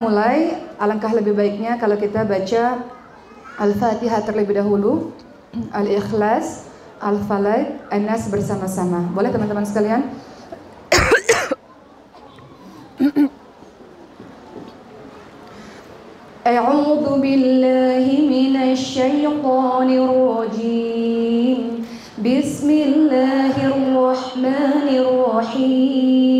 Mulai, alangkah lebih baiknya kalau kita baca Al-Fatihah terlebih dahulu, Al-Ikhlas, Al-Falaq, An-Nas bersama-sama. Boleh teman-teman sekalian? أعوذ بالله من الشيطان الرجيم بسم الله الرحمن الرحيم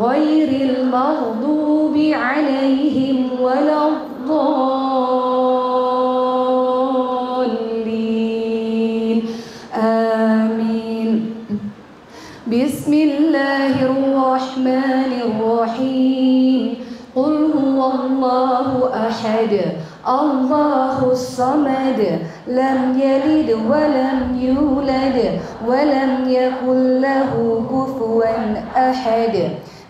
غير المغضوب عليهم ولا الضالين. آمين. بسم الله الرحمن الرحيم. قل هو الله أحد الله الصمد لم يلد ولم يولد ولم يكن له كفوا أحد.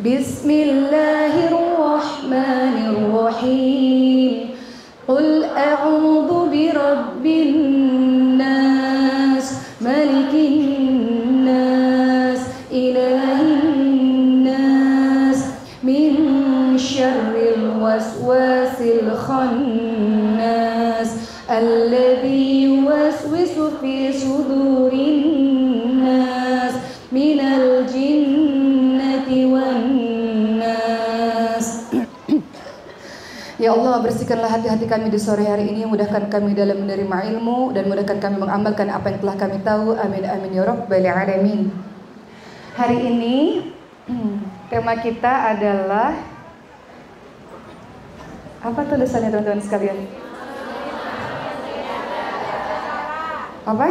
بسم الله الرحمن الرحيم. قل Allah, bersihkanlah hati-hati kami di sore hari ini, mudahkan kami dalam menerima ilmu dan mudahkan kami mengamalkan apa yang telah kami tahu. Amin amin ya rabbal alamin. Hari ini tema kita adalah apa tulisannya teman-teman sekalian? Apa?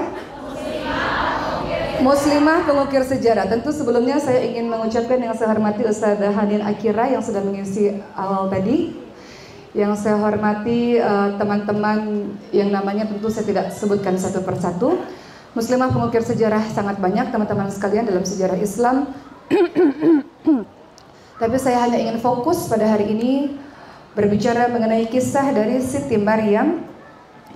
Muslimah pengukir sejarah. Tentu sebelumnya saya ingin mengucapkan yang saya hormati Ustazah Hanin Akira yang sudah mengisi awal tadi. Yang saya hormati teman-teman uh, yang namanya tentu saya tidak sebutkan satu persatu. Muslimah pengukir sejarah sangat banyak teman-teman sekalian dalam sejarah Islam. Tapi saya hanya ingin fokus pada hari ini berbicara mengenai kisah dari Siti Maryam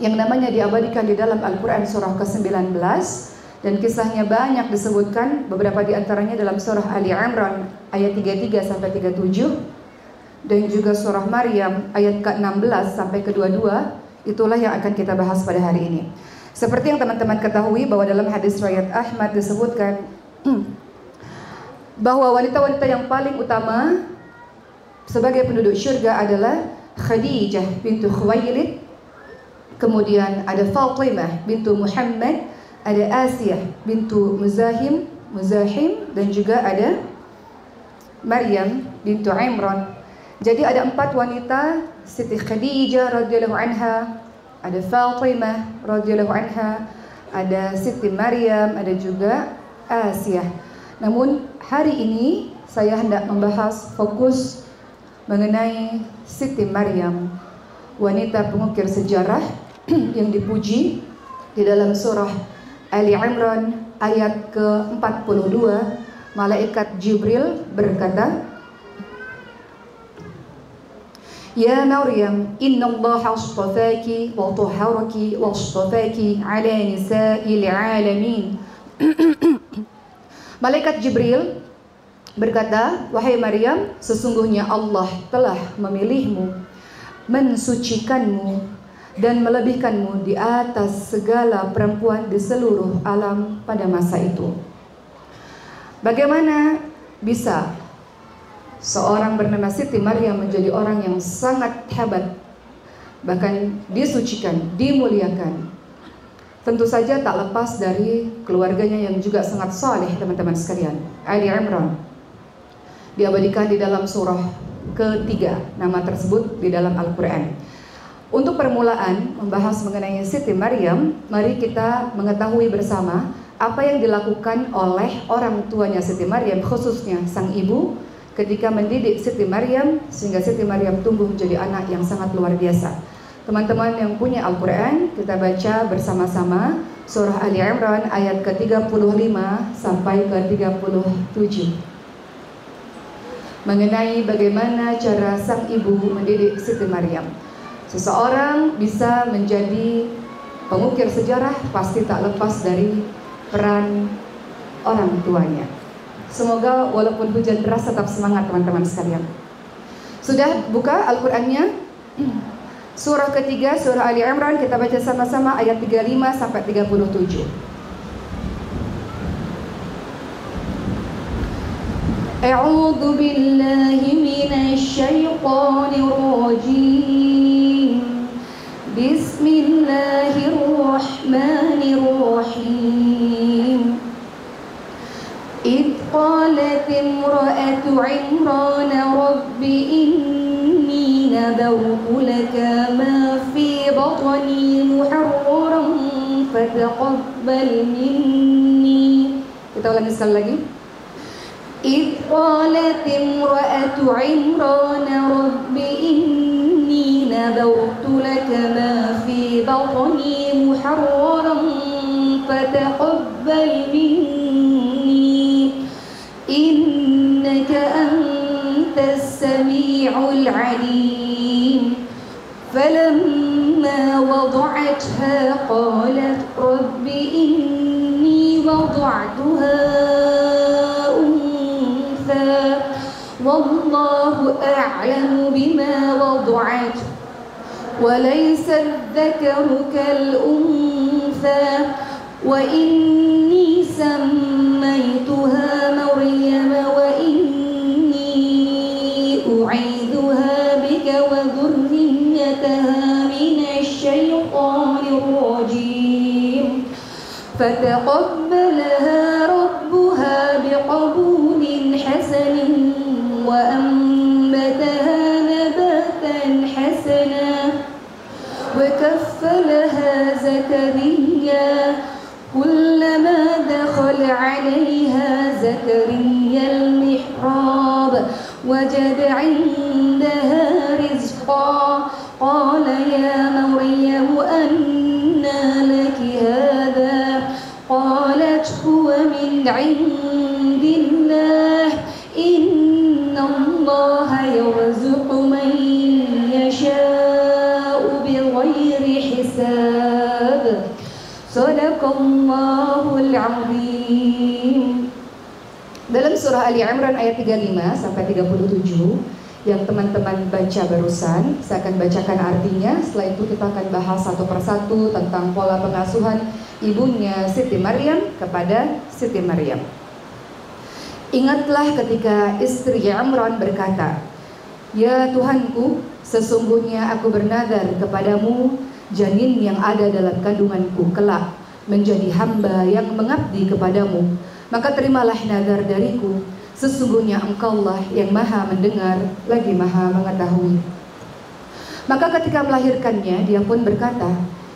yang namanya diabadikan di dalam Al-Quran surah ke-19 dan kisahnya banyak disebutkan beberapa di antaranya dalam surah Ali Imran ayat 33 sampai 37 dan juga surah Maryam ayat ke-16 sampai ke-22 itulah yang akan kita bahas pada hari ini. Seperti yang teman-teman ketahui bahwa dalam hadis riwayat Ahmad disebutkan bahwa wanita-wanita yang paling utama sebagai penduduk syurga adalah Khadijah bintu Khuwailid kemudian ada Fatimah bintu Muhammad ada Asiyah bintu Muzahim Muzahim dan juga ada Maryam bintu Imran jadi ada empat wanita Siti Khadijah radhiyallahu anha ada Fatimah radhiyallahu anha ada Siti Maryam ada juga Asiyah. Namun hari ini saya hendak membahas fokus mengenai Siti Maryam wanita pengukir sejarah yang dipuji di dalam surah Ali Imran ayat ke-42. Malaikat Jibril berkata Ya Maryam inna Allah astafaki wa tahharaki wa astafaki ala nisa'il alamin Malaikat Jibril berkata wahai Maryam sesungguhnya Allah telah memilihmu mensucikanmu dan melebihkanmu di atas segala perempuan di seluruh alam pada masa itu. Bagaimana bisa seorang bernama Siti Maryam menjadi orang yang sangat hebat bahkan disucikan, dimuliakan. Tentu saja tak lepas dari keluarganya yang juga sangat saleh teman-teman sekalian. Ali Imran diabadikan di dalam surah ketiga nama tersebut di dalam Al-Quran. Untuk permulaan membahas mengenai Siti Maryam, mari kita mengetahui bersama apa yang dilakukan oleh orang tuanya Siti Maryam khususnya sang ibu ketika mendidik Siti Maryam sehingga Siti Maryam tumbuh menjadi anak yang sangat luar biasa. Teman-teman yang punya Al-Quran, kita baca bersama-sama surah Ali Imran ayat ke-35 sampai ke-37 mengenai bagaimana cara sang ibu mendidik Siti Maryam. Seseorang bisa menjadi pengukir sejarah pasti tak lepas dari peran orang tuanya. Semoga walaupun hujan deras tetap semangat teman-teman sekalian. Sudah buka Al-Qur'annya? Surah ketiga, surah Ali Imran kita baca sama-sama ayat 35 sampai 37. أعوذ بالله من الشيطان الرجيم بسم الله الرحمن الرحيم إذ قالت امرأة عمران رب إني نذرت لك ما في بطني محررا فتقبل مني. kita ulangi sekali lagi إذ قالت امرأة عمران رب إني نذرت لك ما في بطني محررا فتقبل مني. إنك أنت السميع العليم. فلما وضعتها قالت رب إني وضعتها والله أعلم بما وضعت وليس الذكر كالأنثى. وإني سميتها مريم فتقبلها ربها بقبول حسن وأنبتها نباتا حسنا وكفلها زكريا كلما دخل عليها زكريا المحراب وجد عندها رزقا. قال يا مريم عند الله إن الله يرزق من يشاء بغير حساب صدق الله العظيم Dalam surah Ali Imran ayat 35 sampai 37 yang teman-teman baca barusan, saya akan bacakan artinya. Setelah itu kita akan bahas satu persatu tentang pola pengasuhan ibunya Siti Maryam kepada Siti Maryam. Ingatlah ketika istri Imran berkata, Ya Tuhanku, sesungguhnya aku bernadar kepadamu janin yang ada dalam kandunganku kelak menjadi hamba yang mengabdi kepadamu. Maka terimalah nadar dariku, sesungguhnya engkaulah yang maha mendengar lagi maha mengetahui. Maka ketika melahirkannya, dia pun berkata,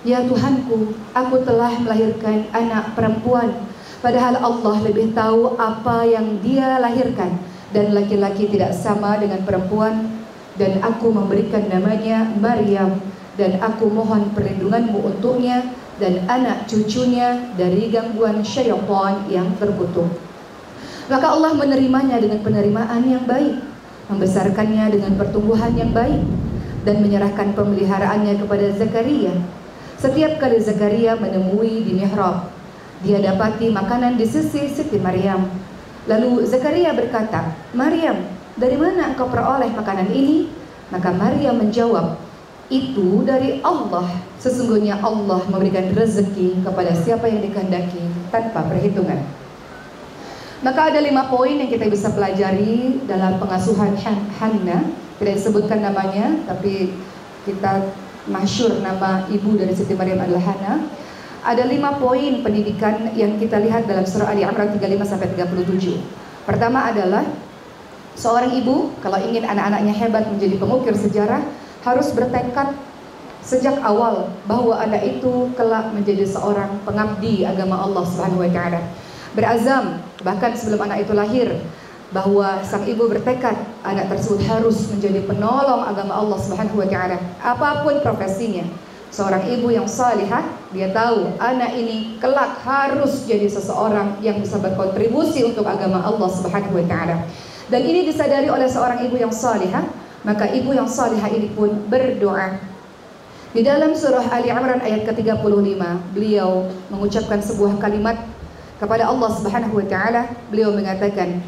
Ya Tuhanku, aku telah melahirkan anak perempuan Padahal Allah lebih tahu apa yang dia lahirkan dan laki-laki tidak sama dengan perempuan dan aku memberikan namanya Maryam dan aku mohon perlindunganmu untuknya dan anak cucunya dari gangguan syaitan yang terkutuk. Maka Allah menerimanya dengan penerimaan yang baik, membesarkannya dengan pertumbuhan yang baik dan menyerahkan pemeliharaannya kepada Zakaria. Setiap kali Zakaria menemui di mihrab dia dapati makanan di sisi Siti Maryam. Lalu Zakaria berkata, Maryam, dari mana engkau peroleh makanan ini? Maka Maryam menjawab, itu dari Allah. Sesungguhnya Allah memberikan rezeki kepada siapa yang dikehendaki tanpa perhitungan. Maka ada lima poin yang kita bisa pelajari dalam pengasuhan Hanna. Tidak disebutkan namanya, tapi kita masyur nama ibu dari Siti Maryam adalah Hana. Ada lima poin pendidikan yang kita lihat dalam surah Ali Imran 35 sampai 37. Pertama adalah seorang ibu kalau ingin anak-anaknya hebat menjadi pengukir sejarah harus bertekad sejak awal bahwa anak itu kelak menjadi seorang pengabdi agama Allah Subhanahu wa taala. Berazam bahkan sebelum anak itu lahir bahwa sang ibu bertekad anak tersebut harus menjadi penolong agama Allah Subhanahu wa taala apa pun profesinya. Seorang ibu yang salihah, dia tahu anak ini kelak harus jadi seseorang yang bisa berkontribusi untuk agama Allah Subhanahu wa taala. Dan ini disadari oleh seorang ibu yang salihah, maka ibu yang salihah ini pun berdoa. Di dalam surah Ali Imran ayat ke-35, beliau mengucapkan sebuah kalimat kepada Allah Subhanahu wa taala. Beliau mengatakan,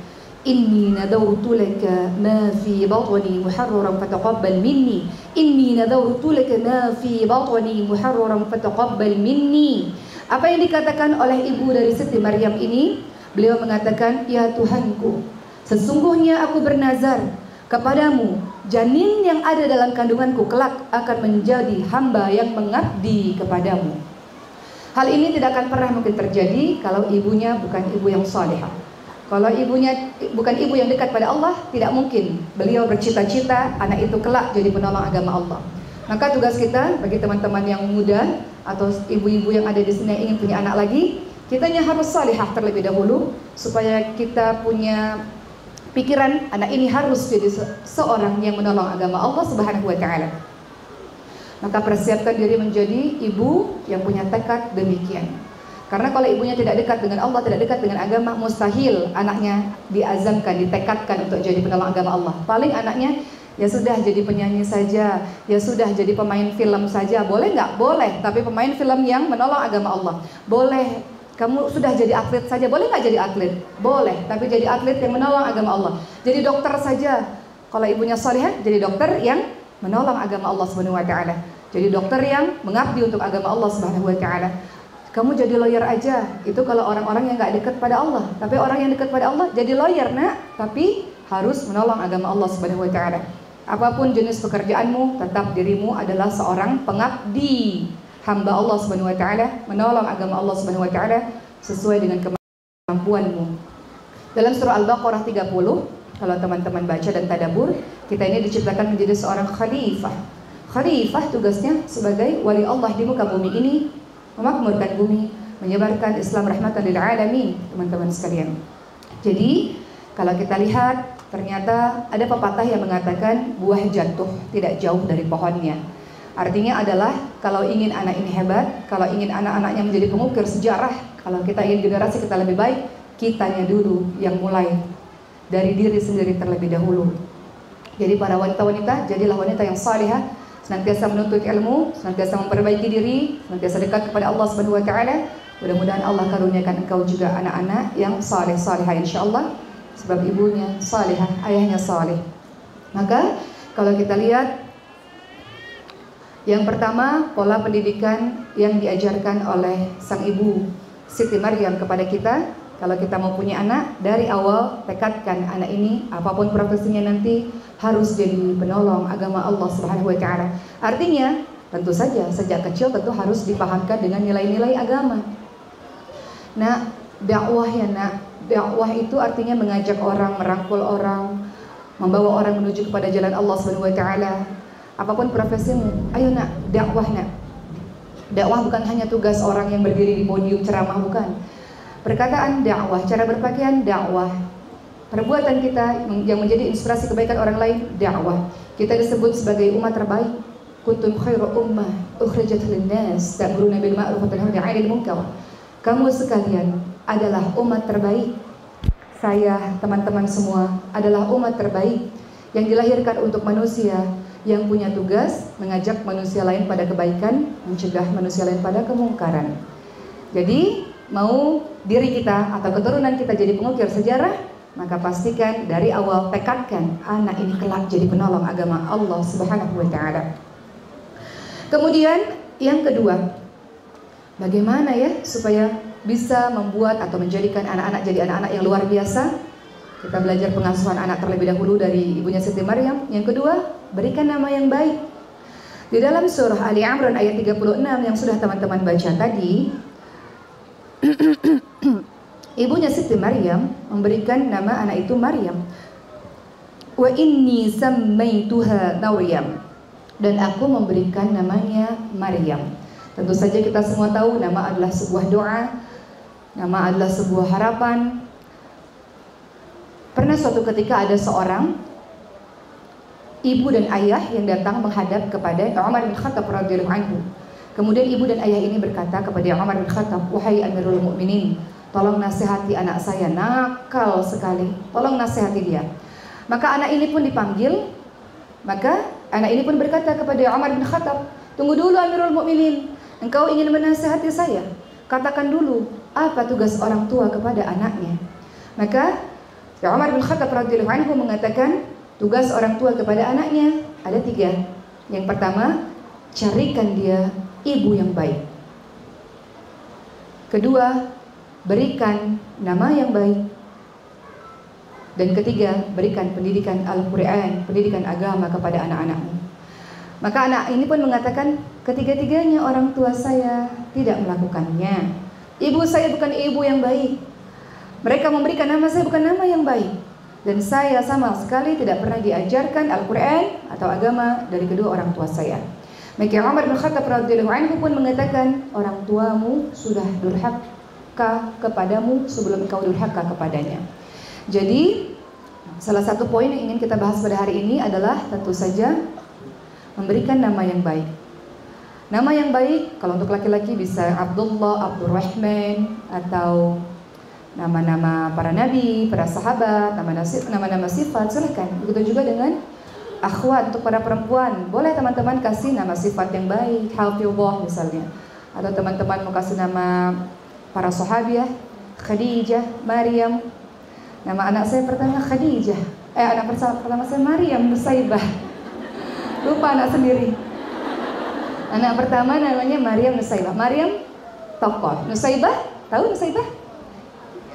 إني نذرت لك ما في بطني محررا فتقبل مني إني نذرت لك ما في بطني محررا فتقبل مني Apa yang dikatakan oleh ibu dari Siti Maryam ini? Beliau mengatakan, Ya Tuhanku, sesungguhnya aku bernazar kepadamu, janin yang ada dalam kandunganku kelak akan menjadi hamba yang mengabdi kepadamu. Hal ini tidak akan pernah mungkin terjadi kalau ibunya bukan ibu yang salehah. Kalau ibunya bukan ibu yang dekat pada Allah, tidak mungkin beliau bercita-cita anak itu kelak jadi penolong agama Allah. Maka tugas kita bagi teman-teman yang muda atau ibu-ibu yang ada di sini yang ingin punya anak lagi, kitanya harus salihah terlebih dahulu supaya kita punya pikiran anak ini harus jadi seorang yang menolong agama Allah Subhanahu wa taala. Maka persiapkan diri menjadi ibu yang punya tekad demikian. Karena kalau ibunya tidak dekat dengan Allah, tidak dekat dengan agama, mustahil anaknya diazamkan, ditekadkan untuk jadi penolong agama Allah. Paling anaknya ya sudah jadi penyanyi saja, ya sudah jadi pemain film saja, boleh nggak? Boleh, tapi pemain film yang menolong agama Allah. Boleh, kamu sudah jadi atlet saja, boleh nggak jadi atlet? Boleh, tapi jadi atlet yang menolong agama Allah. Jadi dokter saja, kalau ibunya soleh, jadi dokter yang menolong agama Allah Subhanahu Wa Taala. Jadi dokter yang mengabdi untuk agama Allah Subhanahu Wa Taala. Kamu jadi lawyer aja, itu kalau orang-orang yang nggak dekat pada Allah. Tapi orang yang dekat pada Allah jadi lawyer nak, tapi harus menolong agama Allah Subhanahu Wa Taala. Apa pun jenis pekerjaanmu, tetap dirimu adalah seorang pengabdi hamba Allah Subhanahu Wa Taala, menolong agama Allah Subhanahu Wa Taala sesuai dengan kemampuanmu. Dalam surah Al-Baqarah 30, kalau teman-teman baca dan tadabur, kita ini diciptakan menjadi seorang khalifah. Khalifah tugasnya sebagai wali Allah di muka bumi ini memakmurkan bumi, menyebarkan Islam rahmatan lil alamin, teman-teman sekalian. Jadi, kalau kita lihat ternyata ada pepatah yang mengatakan buah jatuh tidak jauh dari pohonnya. Artinya adalah kalau ingin anak ini hebat, kalau ingin anak-anaknya menjadi pengukir sejarah, kalau kita ingin generasi kita lebih baik, kitanya dulu yang mulai dari diri sendiri terlebih dahulu. Jadi para wanita-wanita, jadilah wanita yang salihah, senantiasa menuntut ilmu, senantiasa memperbaiki diri, senantiasa dekat kepada Allah Subhanahu wa taala. Mudah-mudahan Allah karuniakan engkau juga anak-anak yang saleh salehah insyaallah sebab ibunya salehah, ayahnya saleh. Maka kalau kita lihat yang pertama pola pendidikan yang diajarkan oleh sang ibu Siti Maryam kepada kita kalau kita mau punya anak, dari awal tekadkan anak ini apa pun profesinya nanti harus jadi penolong agama Allah Subhanahu wa taala. Artinya, tentu saja sejak kecil tentu harus dipahamkan dengan nilai-nilai agama. Nah, dakwah ya nak, dakwah itu artinya mengajak orang, merangkul orang, membawa orang menuju kepada jalan Allah Subhanahu wa taala. Apa pun profesimu, ayo nak, dakwah nak. Dakwah bukan hanya tugas orang yang berdiri di podium ceramah bukan Perkataan dakwah, cara berpakaian dakwah. Perbuatan kita yang menjadi inspirasi kebaikan orang lain dakwah. Kita disebut sebagai umat terbaik. Kuntum khairu ummah ukhrijat lin-nas ta'muruna bil ma'ruf wa tanhauna 'anil munkar. Kamu sekalian adalah umat terbaik. Saya, teman-teman semua adalah umat terbaik yang dilahirkan untuk manusia yang punya tugas mengajak manusia lain pada kebaikan, mencegah manusia lain pada kemungkaran. Jadi, mau diri kita atau keturunan kita jadi pengukir sejarah, maka pastikan dari awal tekadkan anak ini kelak jadi penolong agama Allah Subhanahu wa taala. Kemudian yang kedua, bagaimana ya supaya bisa membuat atau menjadikan anak-anak jadi anak-anak yang luar biasa? Kita belajar pengasuhan anak terlebih dahulu dari ibunya Siti Maryam. Yang kedua, berikan nama yang baik. Di dalam surah Ali Imran ayat 36 yang sudah teman-teman baca tadi, ibunya Siti Maryam memberikan nama anak itu Maryam. Wa inni sammaituha Maryam. Dan aku memberikan namanya Maryam. Tentu saja kita semua tahu nama adalah sebuah doa, nama adalah sebuah harapan. Pernah suatu ketika ada seorang ibu dan ayah yang datang menghadap kepada Umar bin Khattab radhiyallahu anhu. Kemudian ibu dan ayah ini berkata kepada Umar bin Khattab, "Wahai Amirul Mukminin, tolong nasihati anak saya nakal sekali. Tolong nasihati dia." Maka anak ini pun dipanggil. Maka anak ini pun berkata kepada Umar bin Khattab, "Tunggu dulu Amirul Mukminin. Engkau ingin menasihati saya? Katakan dulu, apa tugas orang tua kepada anaknya?" Maka Umar bin Khattab radhiyallahu anhu mengatakan, Tugas orang tua kepada anaknya ada tiga. Yang pertama, carikan dia ibu yang baik. Kedua, berikan nama yang baik. Dan ketiga, berikan pendidikan Al-Quran, pendidikan agama kepada anak-anakmu. Maka anak ini pun mengatakan, ketiga-tiganya orang tua saya tidak melakukannya. Ibu saya bukan ibu yang baik. Mereka memberikan nama saya bukan nama yang baik dan saya sama sekali tidak pernah diajarkan Al-Quran atau agama dari kedua orang tua saya. Maka Umar bin Khattab radhiyallahu anhu pun mengatakan orang tuamu sudah durhaka kepadamu sebelum kau durhaka kepadanya. Jadi salah satu poin yang ingin kita bahas pada hari ini adalah tentu saja memberikan nama yang baik. Nama yang baik kalau untuk laki-laki bisa Abdullah, Abdurrahman atau nama-nama para nabi, para sahabat, nama-nama sifat, silahkan. Begitu juga dengan akhwat untuk para perempuan. Boleh teman-teman kasih nama sifat yang baik, hafizah misalnya. Atau teman-teman mau kasih nama para sahabiah, Khadijah, Maryam. Nama anak saya pertama Khadijah. Eh anak pertama saya Maryam Nusaibah. Lupa anak sendiri. Anak pertama namanya Maryam Nusaibah. Maryam tokoh. Nusaibah, tahu Nusaibah?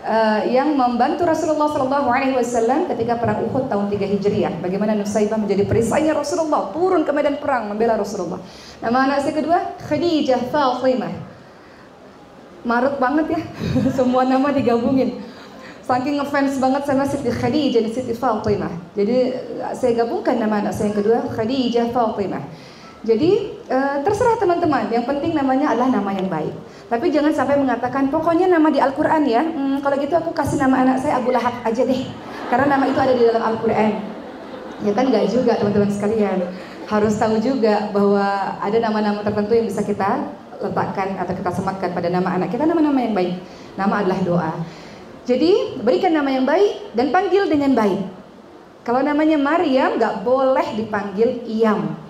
Uh, yang membantu Rasulullah Shallallahu Alaihi Wasallam ketika perang Uhud tahun 3 Hijriah. Bagaimana Nusaibah menjadi perisainya Rasulullah, turun ke medan perang membela Rasulullah. Nama anak saya kedua Khadijah Fatimah. Marut banget ya, semua nama digabungin. Saking ngefans banget sama Siti Khadijah dan Siti Fatimah. Jadi saya gabungkan nama anak saya yang kedua Khadijah Fatimah. Jadi uh, terserah teman-teman, yang penting namanya adalah nama yang baik. Tapi jangan sampai mengatakan pokoknya nama di Al-Quran ya. Hmm, kalau gitu aku kasih nama anak saya Abu Lahab aja deh. Karena nama itu ada di dalam Al-Quran. Ya kan nggak juga teman-teman sekalian. Harus tahu juga bahwa ada nama-nama tertentu yang bisa kita letakkan atau kita sematkan pada nama anak kita nama-nama yang baik. Nama adalah doa. Jadi berikan nama yang baik dan panggil dengan baik. Kalau namanya Maryam nggak boleh dipanggil Iam.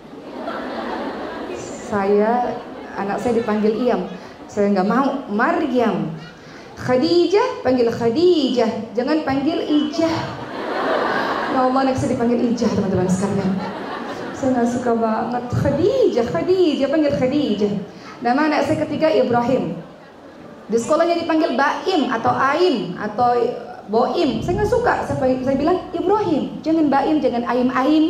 Saya anak saya dipanggil Iam saya nggak mau. Maryam. Khadijah, panggil Khadijah. Jangan panggil Ijah. Ya Allah, anak saya dipanggil Ijah, teman-teman sekalian. Saya nggak suka banget. Khadijah, Khadijah, panggil Khadijah. Nama anak saya ketiga Ibrahim. Di sekolahnya dipanggil Baim atau Aim atau Boim. Saya nggak suka. Saya, saya bilang Ibrahim. Jangan Baim, jangan Aim Aim.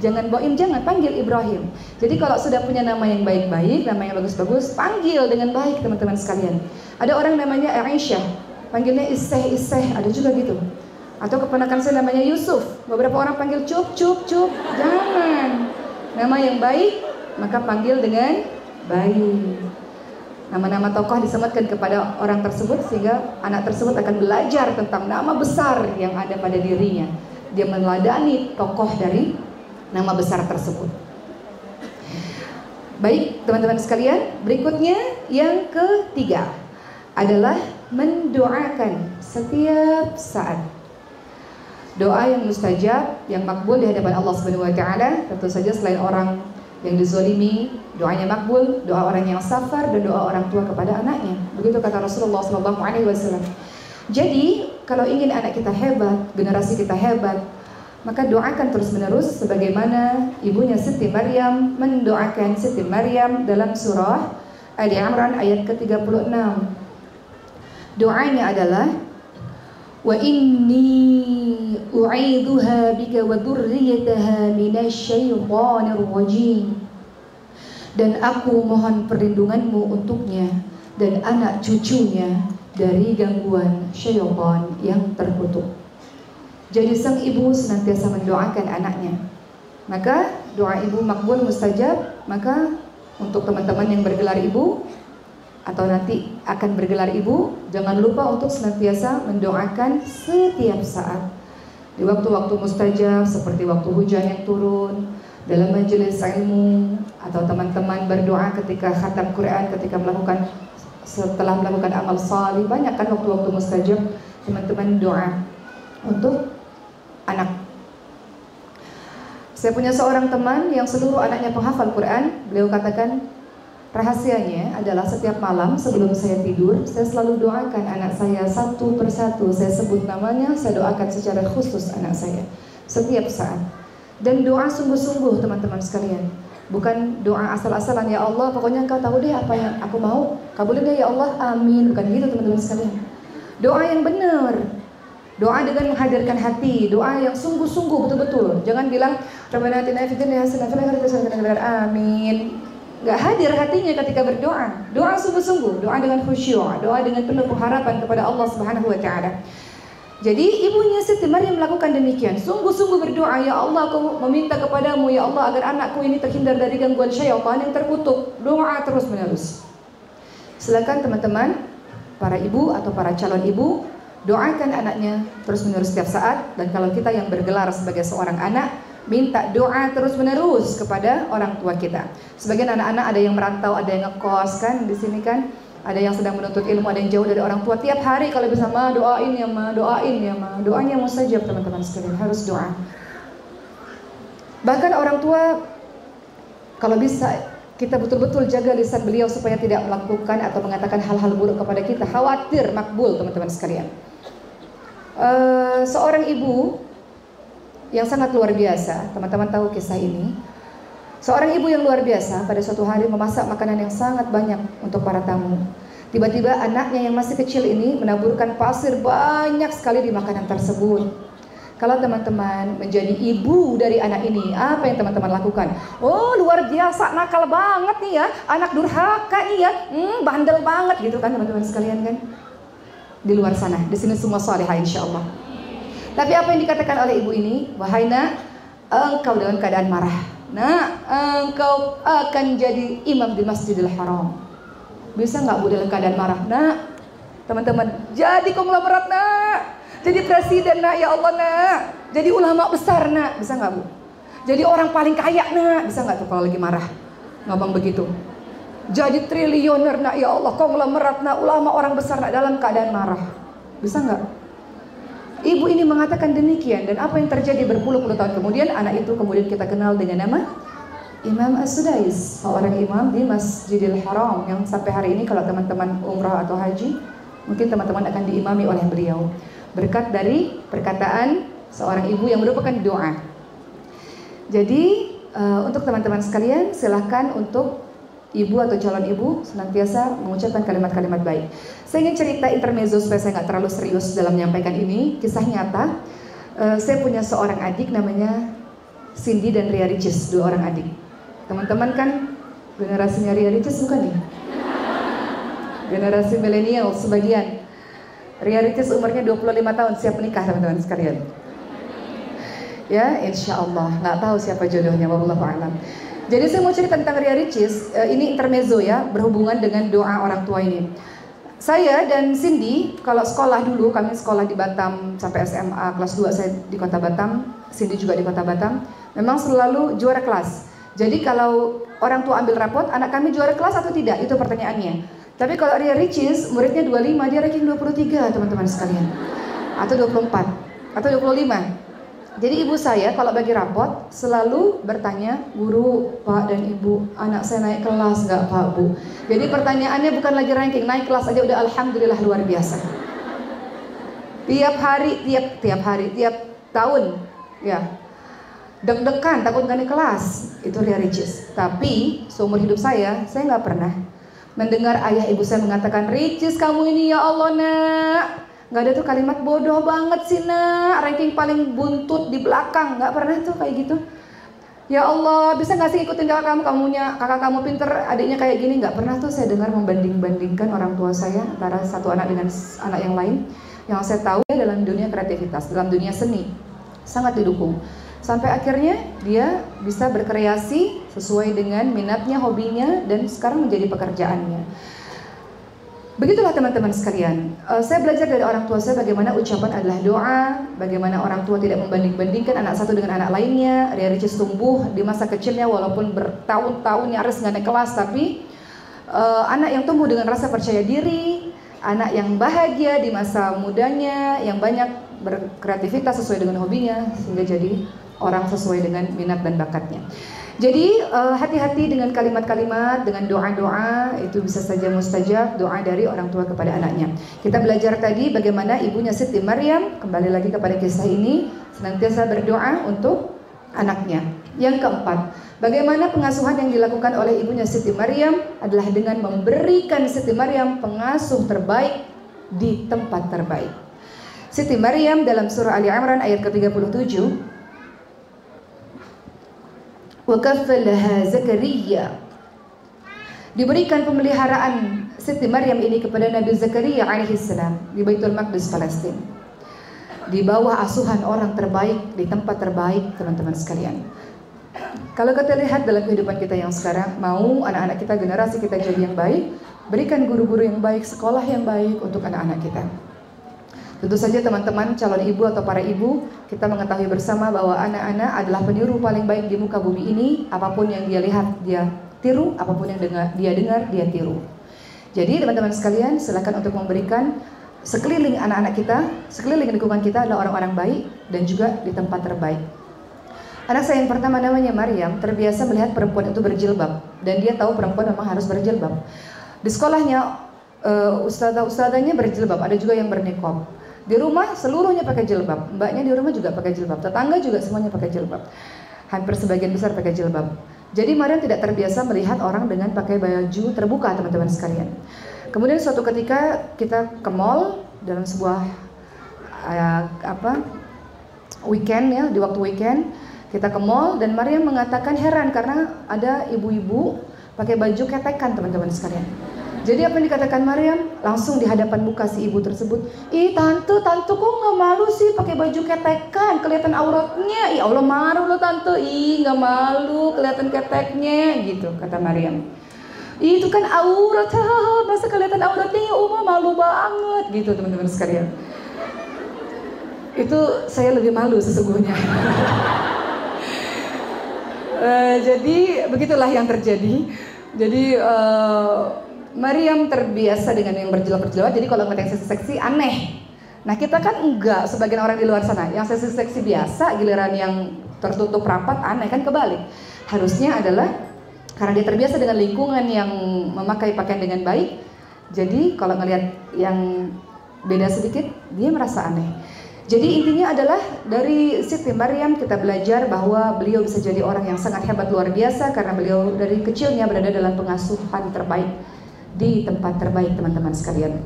Jangan Boim, jangan panggil Ibrahim. Jadi kalau sudah punya nama yang baik-baik, nama yang bagus-bagus, panggil dengan baik teman-teman sekalian. Ada orang namanya Aisyah, panggilnya Iseh Iseh, ada juga gitu. Atau keponakan saya namanya Yusuf, beberapa orang panggil Cup Cup Cup. Jangan. Nama yang baik maka panggil dengan baik. Nama-nama tokoh disematkan kepada orang tersebut sehingga anak tersebut akan belajar tentang nama besar yang ada pada dirinya. Dia meneladani tokoh dari nama besar tersebut. Baik, teman-teman sekalian, berikutnya yang ketiga adalah mendoakan setiap saat. Doa yang mustajab, yang makbul di hadapan Allah Subhanahu wa taala, tentu saja selain orang yang dizolimi, doanya makbul, doa orang yang safar dan doa orang tua kepada anaknya. Begitu kata Rasulullah SAW. Jadi, kalau ingin anak kita hebat, generasi kita hebat, maka doakan terus menerus sebagaimana ibunya Siti Maryam mendoakan Siti Maryam dalam surah Ali Imran ayat ke-36 doanya adalah wa inni u'idhuha bika wa dhurriyyataha minasyaitonir rajim dan aku mohon perlindunganmu untuknya dan anak cucunya dari gangguan syaitan yang terkutuk. Jadi sang ibu senantiasa mendoakan anaknya. Maka doa ibu makbul mustajab, maka untuk teman-teman yang bergelar ibu atau nanti akan bergelar ibu, jangan lupa untuk senantiasa mendoakan setiap saat. Di waktu-waktu mustajab seperti waktu hujan yang turun, dalam majelis ilmu atau teman-teman berdoa ketika khatam Quran, ketika melakukan setelah melakukan amal salih, banyak kan waktu-waktu mustajab teman-teman doa untuk anak. Saya punya seorang teman yang seluruh anaknya penghafal Quran, beliau katakan Rahasianya adalah setiap malam sebelum saya tidur, saya selalu doakan anak saya satu persatu. Saya sebut namanya, saya doakan secara khusus anak saya setiap saat. Dan doa sungguh-sungguh teman-teman sekalian. Bukan doa asal-asalan ya Allah, pokoknya engkau tahu deh apa yang aku mau. Kabulin deh ya Allah, amin. Bukan gitu teman-teman sekalian. Doa yang benar, Doa dengan menghadirkan hati, doa yang sungguh-sungguh betul-betul. Jangan bilang Rabbana atina fid dunya hasanah amin nggak hadir hatinya ketika berdoa. Doa sungguh-sungguh, doa dengan khusyuk, doa dengan penuh pengharapan kepada Allah Subhanahu wa taala. Jadi ibunya Siti Maryam melakukan demikian. Sungguh-sungguh berdoa, ya Allah aku meminta kepadamu ya Allah agar anakku ini terhindar dari gangguan syaitan yang terkutuk. Doa terus menerus. Silakan teman-teman, para ibu atau para calon ibu, doakan anaknya terus menerus setiap saat. Dan kalau kita yang bergelar sebagai seorang anak, minta doa terus menerus kepada orang tua kita. Sebagian anak-anak ada yang merantau, ada yang ngekos kan di sini kan, ada yang sedang menuntut ilmu, ada yang jauh dari orang tua. Tiap hari kalau bisa mah doain ya mah, doain ya mah. Doanya mustajab teman-teman sekalian, harus doa. Bahkan orang tua kalau bisa kita betul-betul jaga lisan beliau supaya tidak melakukan atau mengatakan hal-hal buruk kepada kita. Khawatir makbul teman-teman sekalian. Uh, seorang ibu yang sangat luar biasa. Teman-teman tahu kisah ini. Seorang ibu yang luar biasa pada suatu hari memasak makanan yang sangat banyak untuk para tamu. Tiba-tiba anaknya yang masih kecil ini menaburkan pasir banyak sekali di makanan tersebut. Kalau teman-teman menjadi ibu dari anak ini, apa yang teman-teman lakukan? Oh, luar biasa, nakal banget nih ya, anak durhaka nih ya, hmm, bandel banget gitu kan teman-teman sekalian kan? Di luar sana, di sini semua salihah insya Allah. Tapi apa yang dikatakan oleh ibu ini? Wahai nak, engkau dalam keadaan marah. Nak, engkau akan jadi imam di Masjidil Haram. Bisa nggak bu dalam keadaan marah? Nak, teman-teman, jadi konglomerat nak. Jadi presiden nak, ya Allah nak. Jadi ulama besar nak, bisa nggak bu? Jadi orang paling kaya nak, bisa nggak tuh kalau lagi marah? Ngomong begitu. Jadi triliuner nak, ya Allah, konglomerat nak, ulama orang besar nak dalam keadaan marah. Bisa nggak? Ibu ini mengatakan demikian dan apa yang terjadi berpuluh-puluh tahun kemudian anak itu kemudian kita kenal dengan nama Imam As-Sudais, seorang imam di Masjidil Haram yang sampai hari ini kalau teman-teman umrah atau haji mungkin teman-teman akan diimami oleh beliau berkat dari perkataan seorang ibu yang merupakan doa. Jadi uh, untuk teman-teman sekalian silahkan untuk ibu atau calon ibu senantiasa mengucapkan kalimat-kalimat baik. Saya ingin cerita intermezzo supaya saya nggak terlalu serius dalam menyampaikan ini. Kisah nyata. Uh, saya punya seorang adik namanya Cindy dan Ria Ricis, dua orang adik. Teman-teman kan generasinya Ria Ricis bukan nih? Generasi milenial sebagian. Ria Ricis umurnya 25 tahun, siap menikah teman-teman sekalian. Ya, insya Allah. Nggak tahu siapa jodohnya, a'lam. Jadi saya mau cerita tentang Ria Ricis, uh, ini intermezzo ya, berhubungan dengan doa orang tua ini. Saya dan Cindy, kalau sekolah dulu, kami sekolah di Batam sampai SMA kelas 2 saya di kota Batam, Cindy juga di kota Batam, memang selalu juara kelas. Jadi kalau orang tua ambil rapot, anak kami juara kelas atau tidak? Itu pertanyaannya. Tapi kalau Ria Ricis, muridnya 25, dia ranking 23 teman-teman sekalian. Atau 24, atau 25. Jadi ibu saya kalau bagi rapot selalu bertanya, guru, pak dan ibu, anak saya naik kelas nggak pak bu? Jadi pertanyaannya bukan lagi ranking, naik kelas aja udah alhamdulillah luar biasa. Tiap hari, tiap tiap hari, tiap tahun, ya deg-degan takut nggak naik kelas itu Ria Ricis. Tapi seumur hidup saya, saya nggak pernah mendengar ayah ibu saya mengatakan Ricis kamu ini ya Allah nak nggak ada tuh kalimat bodoh banget sih nak ranking paling buntut di belakang nggak pernah tuh kayak gitu Ya Allah, bisa nggak sih ikutin kakak kamu, kamunya kakak kamu pinter, adiknya kayak gini? Nggak pernah tuh saya dengar membanding-bandingkan orang tua saya antara satu anak dengan anak yang lain. Yang saya tahu ya dalam dunia kreativitas, dalam dunia seni, sangat didukung. Sampai akhirnya dia bisa berkreasi sesuai dengan minatnya, hobinya, dan sekarang menjadi pekerjaannya. Begitulah teman-teman sekalian. Uh, saya belajar dari orang tua saya bagaimana ucapan adalah doa, bagaimana orang tua tidak membanding-bandingkan anak satu dengan anak lainnya. Ria Ricis tumbuh di masa kecilnya walaupun bertahun-tahun nyaris nggak naik kelas, tapi uh, anak yang tumbuh dengan rasa percaya diri, anak yang bahagia di masa mudanya, yang banyak berkreativitas sesuai dengan hobinya, sehingga jadi orang sesuai dengan minat dan bakatnya. Jadi eh, hati-hati dengan kalimat-kalimat, dengan doa-doa itu bisa saja mustajab doa dari orang tua kepada anaknya. Kita belajar tadi bagaimana ibunya Siti Maryam kembali lagi kepada kisah ini senantiasa berdoa untuk anaknya. Yang keempat, bagaimana pengasuhan yang dilakukan oleh ibunya Siti Maryam adalah dengan memberikan Siti Maryam pengasuh terbaik di tempat terbaik. Siti Maryam dalam surah Ali Imran ayat ke-37 Wakafalaha Zakaria Diberikan pemeliharaan Siti Maryam ini kepada Nabi Zakaria alaihissalam di Baitul Maqdis Palestina. Di bawah asuhan orang terbaik di tempat terbaik teman-teman sekalian. Kalau kita lihat dalam kehidupan kita yang sekarang, mau anak-anak kita generasi kita jadi yang baik, berikan guru-guru yang baik, sekolah yang baik untuk anak-anak kita. Tentu saja teman-teman calon ibu atau para ibu, kita mengetahui bersama bahwa anak-anak adalah peniru paling baik di muka bumi ini. Apa pun yang dia lihat, dia tiru. Apa pun yang dengar, dia dengar, dia tiru. Jadi teman-teman sekalian, silakan untuk memberikan sekeliling anak-anak kita, sekeliling lingkungan kita adalah orang-orang baik dan juga di tempat terbaik. Anak saya yang pertama namanya Maryam terbiasa melihat perempuan itu berjilbab dan dia tahu perempuan memang harus berjilbab. Di sekolahnya uh, ustazah-ustazahnya berjilbab, ada juga yang bernikob. Di rumah seluruhnya pakai jilbab. Mbaknya di rumah juga pakai jilbab. Tetangga juga semuanya pakai jilbab. Hampir sebagian besar pakai jilbab. Jadi Mariam tidak terbiasa melihat orang dengan pakai baju terbuka teman-teman sekalian. Kemudian suatu ketika kita ke mall dalam sebuah uh, apa weekend ya di waktu weekend kita ke mall dan Mariam mengatakan heran karena ada ibu-ibu pakai baju ketekan teman-teman sekalian. Jadi apa yang dikatakan Maryam? Langsung di hadapan muka si ibu tersebut. Ih tante, tante kok nggak malu sih pakai baju ketekan, kelihatan auratnya. Ih Allah malu loh tante. Ih nggak malu, kelihatan keteknya, gitu kata Maryam. Ih itu kan aurat, masa kelihatan auratnya ya Uma malu banget, gitu teman-teman sekalian. Itu saya lebih malu sesungguhnya. uh, jadi begitulah yang terjadi. Jadi uh, Maryam terbiasa dengan yang berjilbab-berjilbab, jadi kalau ngeliat yang seksi-seksi aneh. Nah kita kan enggak, sebagian orang di luar sana, yang seksi-seksi biasa, giliran yang tertutup rapat aneh kan kebalik. Harusnya adalah karena dia terbiasa dengan lingkungan yang memakai pakaian dengan baik, jadi kalau ngelihat yang beda sedikit, dia merasa aneh. Jadi intinya adalah dari Siti Maryam kita belajar bahwa beliau bisa jadi orang yang sangat hebat luar biasa karena beliau dari kecilnya berada dalam pengasuhan terbaik di tempat terbaik teman-teman sekalian.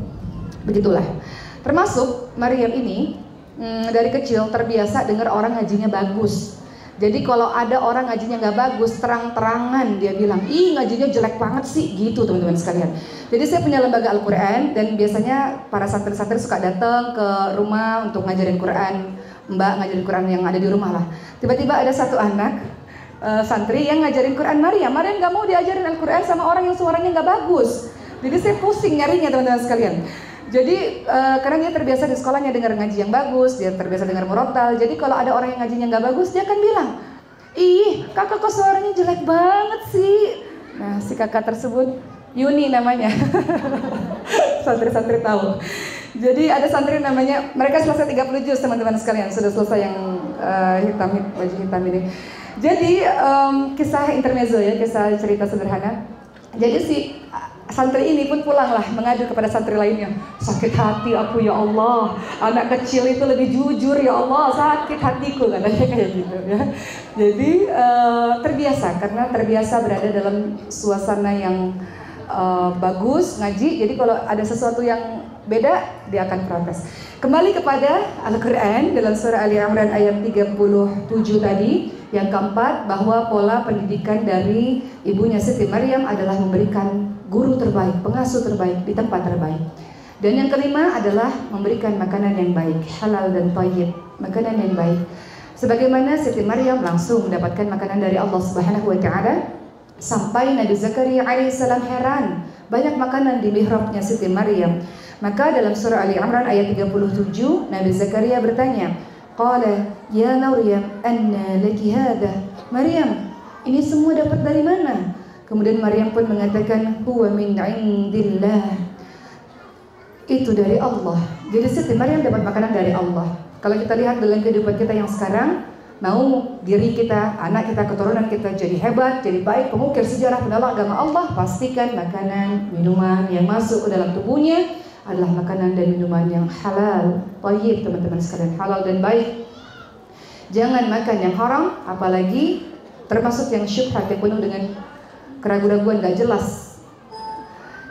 Begitulah. Termasuk Maryam ini hmm, dari kecil terbiasa dengar orang ngajinya bagus. Jadi kalau ada orang ngajinya nggak bagus, terang-terangan dia bilang, ih ngajinya jelek banget sih, gitu teman-teman sekalian. Jadi saya punya lembaga Al-Quran dan biasanya para santri-santri suka datang ke rumah untuk ngajarin Quran, mbak ngajarin Quran yang ada di rumah lah. Tiba-tiba ada satu anak uh, santri yang ngajarin Quran Maria. Maria nggak mau diajarin Al-Quran sama orang yang suaranya nggak bagus. Jadi saya pusing nyarinya teman-teman sekalian. Jadi uh, karena dia terbiasa di sekolahnya dengar ngaji yang bagus, dia terbiasa dengar murotal. Jadi kalau ada orang yang ngajinya nggak bagus, dia akan bilang, ih kakak kok suaranya jelek banget sih. Nah si kakak tersebut Yuni namanya. Santri-santri tahu. Jadi ada santri namanya, mereka selesai 30 juz teman-teman sekalian, sudah selesai yang uh, hitam baju hitam ini. Jadi um, kisah intermezzo ya, kisah cerita sederhana. Jadi si santri ini pun pulanglah mengadu kepada santri lainnya. Sakit hati aku ya Allah, anak kecil itu lebih jujur ya Allah, sakit hatiku katanya kayak gitu ya. Jadi uh, terbiasa karena terbiasa berada dalam suasana yang uh, bagus ngaji. Jadi kalau ada sesuatu yang beda dia akan protes. Kembali kepada Al-Quran dalam surah Ali Imran ayat 37 tadi Yang keempat, bahwa pola pendidikan dari ibunya Siti Maryam adalah memberikan guru terbaik, pengasuh terbaik di tempat terbaik. Dan yang kelima adalah memberikan makanan yang baik, halal dan tayyib, makanan yang baik. Sebagaimana Siti Maryam langsung mendapatkan makanan dari Allah Subhanahu wa taala sampai Nabi Zakaria alaihissalam heran, banyak makanan di mihrabnya Siti Maryam. Maka dalam surah Ali Imran ayat 37 Nabi Zakaria bertanya, Qala ya Maryam anna laki hadha Maryam ini semua dapat dari mana Kemudian Maryam pun mengatakan huwa min indillah. Itu dari Allah. Jadi Siti Maryam dapat makanan dari Allah. Kalau kita lihat dalam kehidupan kita yang sekarang Mau diri kita, anak kita, keturunan kita jadi hebat, jadi baik, pengukir sejarah, penolak agama Allah Pastikan makanan, minuman yang masuk ke dalam tubuhnya adalah makanan dan minuman yang halal, tayyib teman-teman sekalian, halal dan baik. Jangan makan yang haram, apalagi termasuk yang syubhat yang penuh dengan keraguan-raguan gak jelas.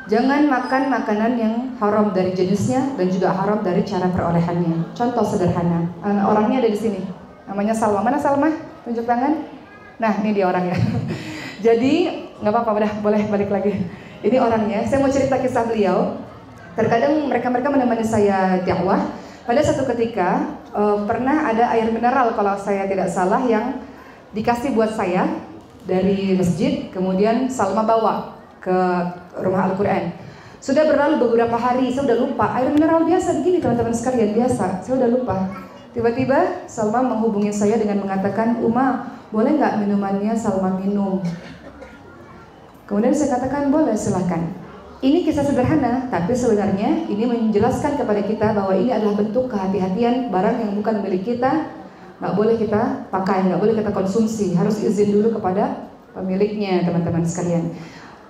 Jangan makan makanan yang haram dari jenisnya dan juga haram dari cara perolehannya. Contoh sederhana, orangnya ada di sini. Namanya Salma. Mana Salma? Tunjuk tangan. Nah, ini dia orangnya. Jadi, nggak apa-apa, udah boleh balik lagi. Ini orangnya. Saya mau cerita kisah beliau. Terkadang mereka-mereka menemani saya dakwah. Pada satu ketika uh, pernah ada air mineral kalau saya tidak salah yang dikasih buat saya dari masjid, kemudian Salma bawa ke rumah Al-Quran. Sudah berlalu beberapa hari, saya sudah lupa. Air mineral biasa begini teman-teman sekalian, biasa. Saya sudah lupa. Tiba-tiba Salma menghubungi saya dengan mengatakan, Uma, boleh nggak minumannya Salma minum? Kemudian saya katakan, boleh silahkan. Ini kisah sederhana, tapi sebenarnya ini menjelaskan kepada kita bahwa ini adalah bentuk kehati-hatian barang yang bukan milik kita, nggak boleh kita pakai, nggak boleh kita konsumsi, harus izin dulu kepada pemiliknya, teman-teman sekalian.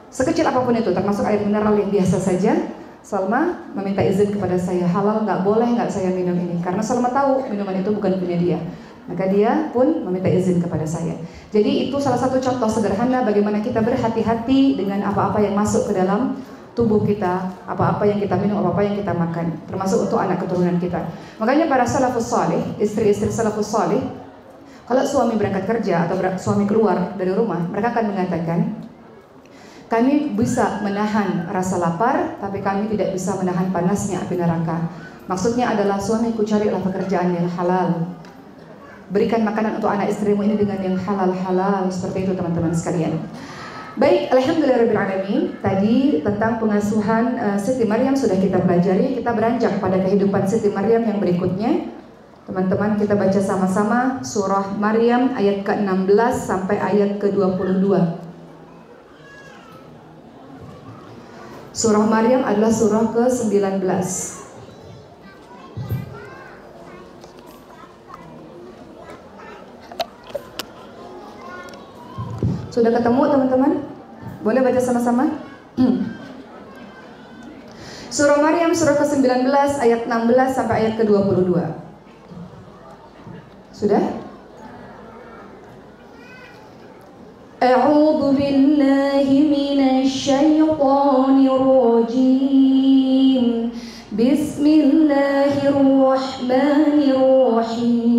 Sekecil apa pun itu, termasuk air mineral yang biasa saja, Salma meminta izin kepada saya, halal nggak boleh nggak saya minum ini, karena Salma tahu minuman itu bukan punya dia. Maka dia pun meminta izin kepada saya. Jadi itu salah satu contoh sederhana bagaimana kita berhati-hati dengan apa-apa yang masuk ke dalam tubuh kita, apa-apa yang kita minum, apa-apa yang kita makan, termasuk untuk anak keturunan kita. Makanya para salafus salih, istri-istri salafus salih, kalau suami berangkat kerja atau suami keluar dari rumah, mereka akan mengatakan, kami bisa menahan rasa lapar, tapi kami tidak bisa menahan panasnya api neraka. Maksudnya adalah suamiku carilah pekerjaan yang halal. Berikan makanan untuk anak istrimu ini dengan yang halal-halal seperti itu teman-teman sekalian. Baik, Alhamdulillahirrahmanirrahim. Tadi tentang pengasuhan uh, Siti Maryam sudah kita pelajari. Kita beranjak pada kehidupan Siti Maryam yang berikutnya. Teman-teman kita baca sama-sama surah Maryam ayat ke-16 sampai ayat ke-22. Surah Maryam adalah surah ke-19. Sudah ketemu teman-teman? Boleh baca sama-sama? Surah Maryam surah ke-19 ayat 16 sampai ayat ke-22. Sudah? أعوذ بالله من الشيطان الرجيم بسم الله الرحمن الرحيم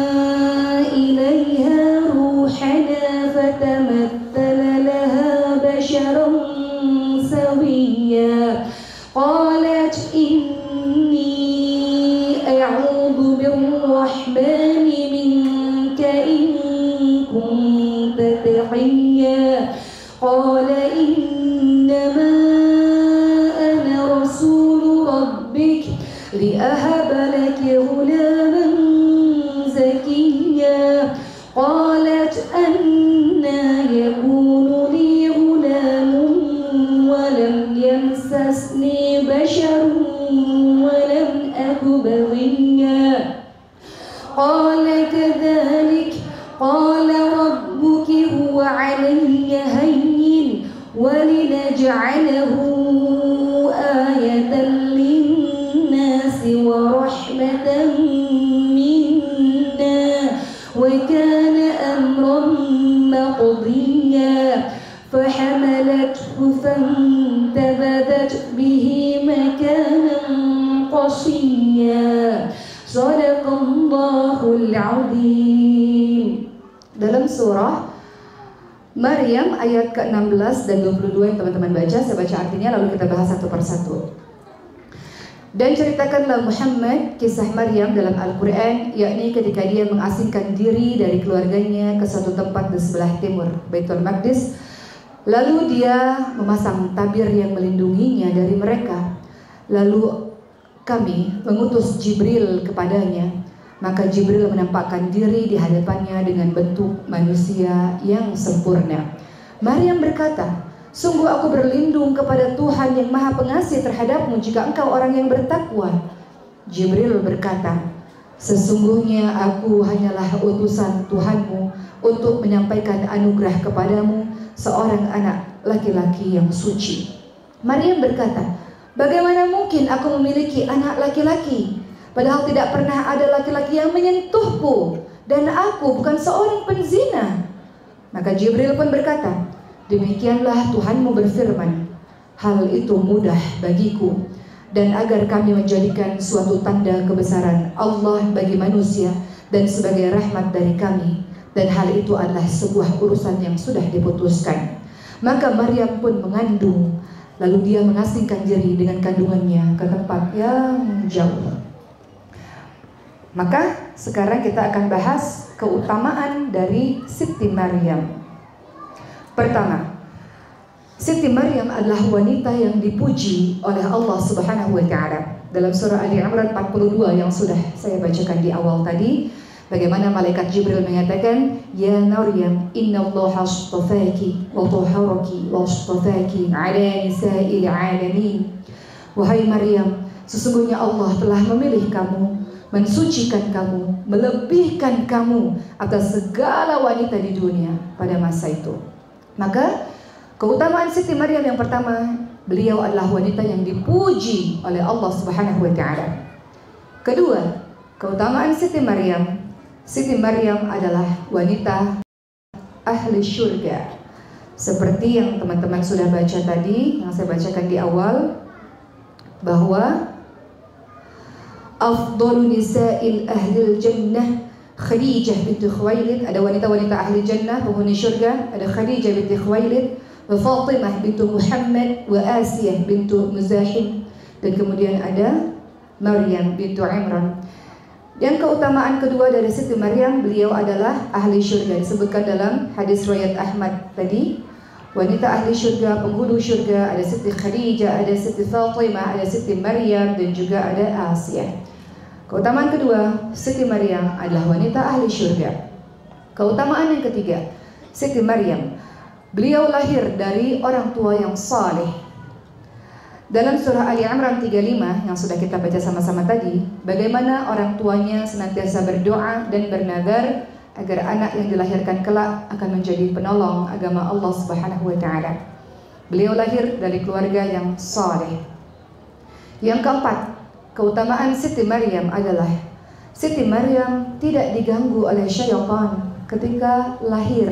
قال Maryam ayat ke-16 dan 22 yang teman-teman baca, saya baca artinya lalu kita bahas satu persatu. Dan ceritakanlah Muhammad kisah Maryam dalam Al-Quran yakni ketika dia mengasingkan diri dari keluarganya ke suatu tempat di sebelah timur Baitul Maqdis. Lalu dia memasang tabir yang melindunginya dari mereka. Lalu kami mengutus Jibril kepadanya maka Jibril menampakkan diri di hadapannya dengan bentuk manusia yang sempurna. Maryam berkata, Sungguh aku berlindung kepada Tuhan yang maha pengasih terhadapmu jika engkau orang yang bertakwa. Jibril berkata, Sesungguhnya aku hanyalah utusan Tuhanmu untuk menyampaikan anugerah kepadamu seorang anak laki-laki yang suci. Maryam berkata, Bagaimana mungkin aku memiliki anak laki-laki? Padahal tidak pernah ada laki-laki yang menyentuhku dan aku bukan seorang penzina. Maka Jibril pun berkata, demikianlah Tuhanmu berfirman, hal itu mudah bagiku dan agar kami menjadikan suatu tanda kebesaran Allah bagi manusia dan sebagai rahmat dari kami dan hal itu adalah sebuah urusan yang sudah diputuskan. Maka Maryam pun mengandung lalu dia mengasingkan diri dengan kandungannya ke tempat yang jauh. Maka sekarang kita akan bahas keutamaan dari Siti Maryam. Pertama, Siti Maryam adalah wanita yang dipuji oleh Allah Subhanahu wa taala. Dalam surah Ali Imran 42 yang sudah saya bacakan di awal tadi, bagaimana malaikat Jibril mengatakan, "Ya Maryam, innallaha astafaki wa tahharaki wa astafaki 'ala nisa'il 'alamin." Wahai Maryam, sesungguhnya Allah telah memilih kamu mensucikan kamu, melebihkan kamu atas segala wanita di dunia pada masa itu. Maka keutamaan Siti Maryam yang pertama, beliau adalah wanita yang dipuji oleh Allah Subhanahu wa taala. Kedua, keutamaan Siti Maryam, Siti Maryam adalah wanita ahli syurga. Seperti yang teman-teman sudah baca tadi, yang saya bacakan di awal, bahwa afdalu nisa'il ahlil jannah Khadijah binti Khuwailid ada wanita-wanita ahli jannah penghuni syurga. Ada Khadijah binti Khuwailid wa Fatimah bintu Muhammad wa Asiyah bintu Muzahim. Dan kemudian ada Maryam bintu Imran. Yang keutamaan kedua dari Siti Maryam beliau adalah ahli syurga. Disebutkan dalam hadis riwayat Ahmad tadi. Wanita ahli syurga, penghulu syurga, ada Siti Khadijah, ada Siti Fatimah, ada Siti Maryam dan juga ada Asiyah. Keutamaan kedua, Siti Maryam adalah wanita ahli syurga. Keutamaan yang ketiga, Siti Maryam, beliau lahir dari orang tua yang saleh. Dalam surah Ali Imran 35 yang sudah kita baca sama-sama tadi, bagaimana orang tuanya senantiasa berdoa dan bernadar agar anak yang dilahirkan kelak akan menjadi penolong agama Allah Subhanahu wa taala. Beliau lahir dari keluarga yang saleh. Yang keempat, Keutamaan Siti Maryam adalah Siti Maryam tidak diganggu oleh syaitan ketika lahir.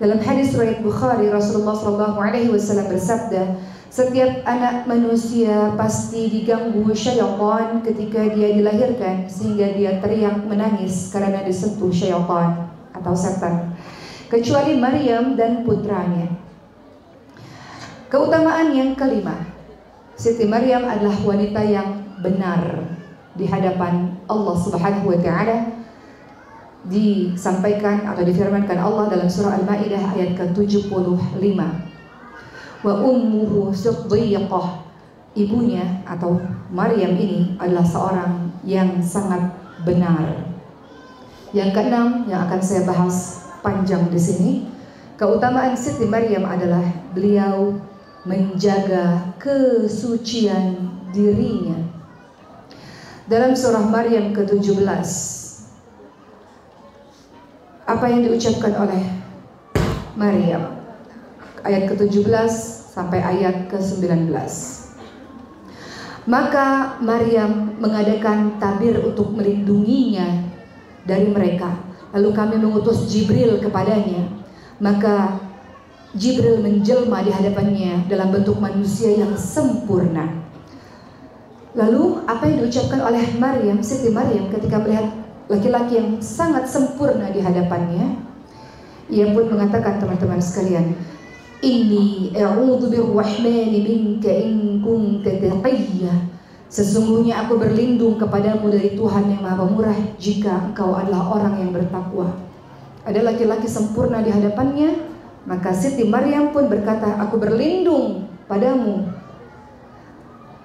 Dalam hadis riwayat Bukhari Rasulullah Shallallahu Alaihi Wasallam bersabda, setiap anak manusia pasti diganggu syaitan ketika dia dilahirkan sehingga dia teriak menangis karena disentuh syaitan atau setan. Kecuali Maryam dan putranya. Keutamaan yang kelima, Siti Maryam adalah wanita yang benar di hadapan Allah Subhanahu wa taala disampaikan atau difirmankan Allah dalam surah Al-Maidah ayat ke-75. Wa ummuhu siddiqah. Ibunya atau Maryam ini adalah seorang yang sangat benar. Yang keenam yang akan saya bahas panjang di sini, keutamaan Siti Maryam adalah beliau menjaga kesucian dirinya dalam surah Maryam ke-17 apa yang diucapkan oleh Maryam ayat ke-17 sampai ayat ke-19 Maka Maryam mengadakan tabir untuk melindunginya dari mereka. Lalu kami mengutus Jibril kepadanya. Maka Jibril menjelma di hadapannya dalam bentuk manusia yang sempurna. Lalu apa yang diucapkan oleh Maryam, Siti Maryam ketika melihat laki-laki yang sangat sempurna di hadapannya? Ia pun mengatakan teman-teman sekalian, Inni a'udzu birrahmani minka in kunta taqiyya. Sesungguhnya aku berlindung kepadamu dari Tuhan yang Maha Pemurah jika engkau adalah orang yang bertakwa. Ada laki-laki sempurna di hadapannya, maka Siti Maryam pun berkata, aku berlindung padamu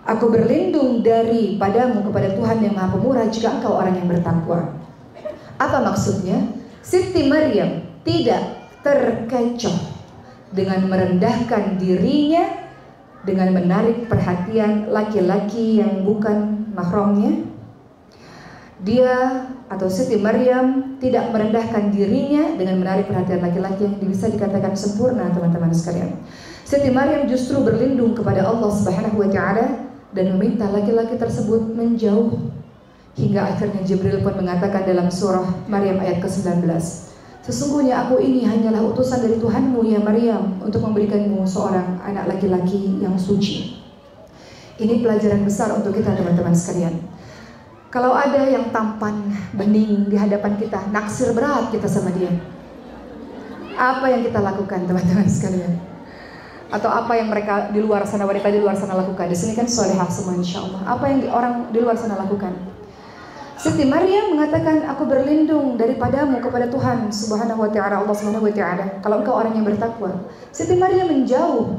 Aku berlindung dari padamu kepada Tuhan yang Maha Pemurah jika engkau orang yang bertakwa. Apa maksudnya? Siti Maryam tidak terkecoh dengan merendahkan dirinya dengan menarik perhatian laki-laki yang bukan mahramnya. Dia atau Siti Maryam tidak merendahkan dirinya dengan menarik perhatian laki-laki yang bisa dikatakan sempurna teman-teman sekalian. Siti Maryam justru berlindung kepada Allah Subhanahu wa taala dan meminta laki-laki tersebut menjauh hingga akhirnya Jibril pun mengatakan dalam surah Maryam ayat ke-19 Sesungguhnya aku ini hanyalah utusan dari Tuhanmu ya Maryam untuk memberikanmu seorang anak laki-laki yang suci. Ini pelajaran besar untuk kita teman-teman sekalian. Kalau ada yang tampan, bening di hadapan kita, naksir berat kita sama dia. Apa yang kita lakukan teman-teman sekalian? Atau apa yang mereka di luar sana wanita di luar sana lakukan? Di sini kan solehah semua insya Allah apa yang orang di luar sana lakukan? Siti Maryam mengatakan aku berlindung daripadamu kepada Tuhan subhanahu wa ta'ala Allah subhanahu wa ta'ala. Kalau engkau orang yang bertakwa. Siti Maryam menjauh.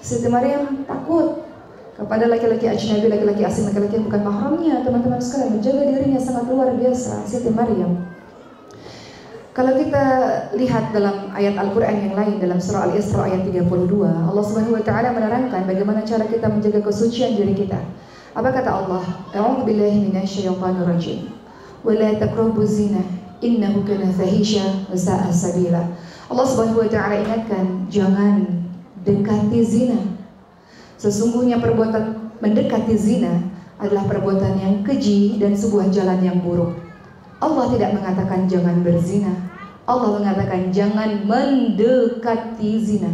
Siti Maryam takut kepada laki-laki ajnabi laki-laki asing laki-laki yang bukan mahramnya. Teman-teman sekalian menjaga dirinya sangat luar biasa. Siti Maryam kalau kita lihat dalam ayat Al-Quran yang lain dalam surah Al-Isra ayat 32, Allah Subhanahu wa taala menerangkan bagaimana cara kita menjaga kesucian diri kita. Apa kata Allah? A'udzu billahi minasyaitonir rajim. Wa la taqrabu zina innahu kana fahisha wa sa'a sabila. Allah Subhanahu wa taala ingatkan jangan dekati zina. Sesungguhnya perbuatan mendekati zina adalah perbuatan yang keji dan sebuah jalan yang buruk. Allah tidak mengatakan jangan berzina. Allah mengatakan jangan mendekati zina.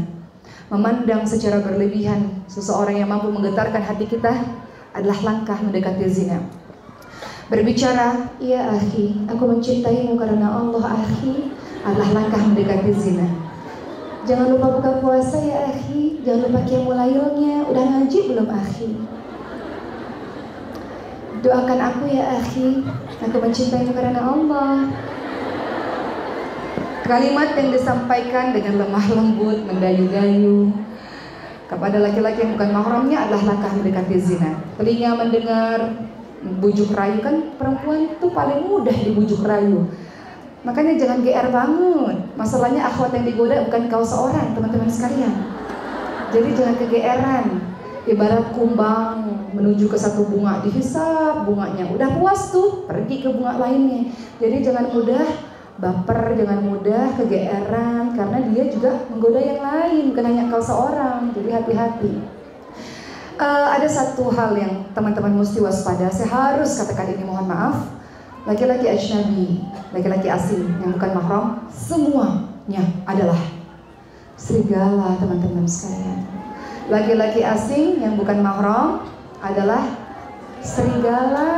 Memandang secara berlebihan seseorang yang mampu menggetarkan hati kita adalah langkah mendekati zina. Berbicara, iya akhi, aku mencintaimu karena Allah akhi adalah langkah mendekati zina. Jangan lupa buka puasa ya akhi, jangan lupa kiamulailnya, udah ngaji belum akhi? Doakan aku ya akhi, aku mencintaimu karena Allah. Kalimat yang disampaikan dengan lemah lembut, mendayu-dayu kepada laki-laki yang bukan mahramnya adalah langkah mendekati zina. Telinga mendengar bujuk rayu kan perempuan itu paling mudah dibujuk rayu. Makanya jangan GR banget. Masalahnya akhwat yang digoda bukan kau seorang, teman-teman sekalian. Jadi jangan kegeeran ibarat kumbang menuju ke satu bunga dihisap bunganya udah puas tuh pergi ke bunga lainnya. Jadi jangan mudah baper jangan mudah kegeeran karena dia juga menggoda yang lain bukan hanya kau seorang. Jadi hati-hati. Uh, ada satu hal yang teman-teman mesti waspada. Saya harus katakan ini mohon maaf. Laki-laki ajnabi laki-laki asing yang bukan mahram semuanya adalah serigala teman-teman sekalian. Laki-laki asing yang bukan mahram adalah serigala.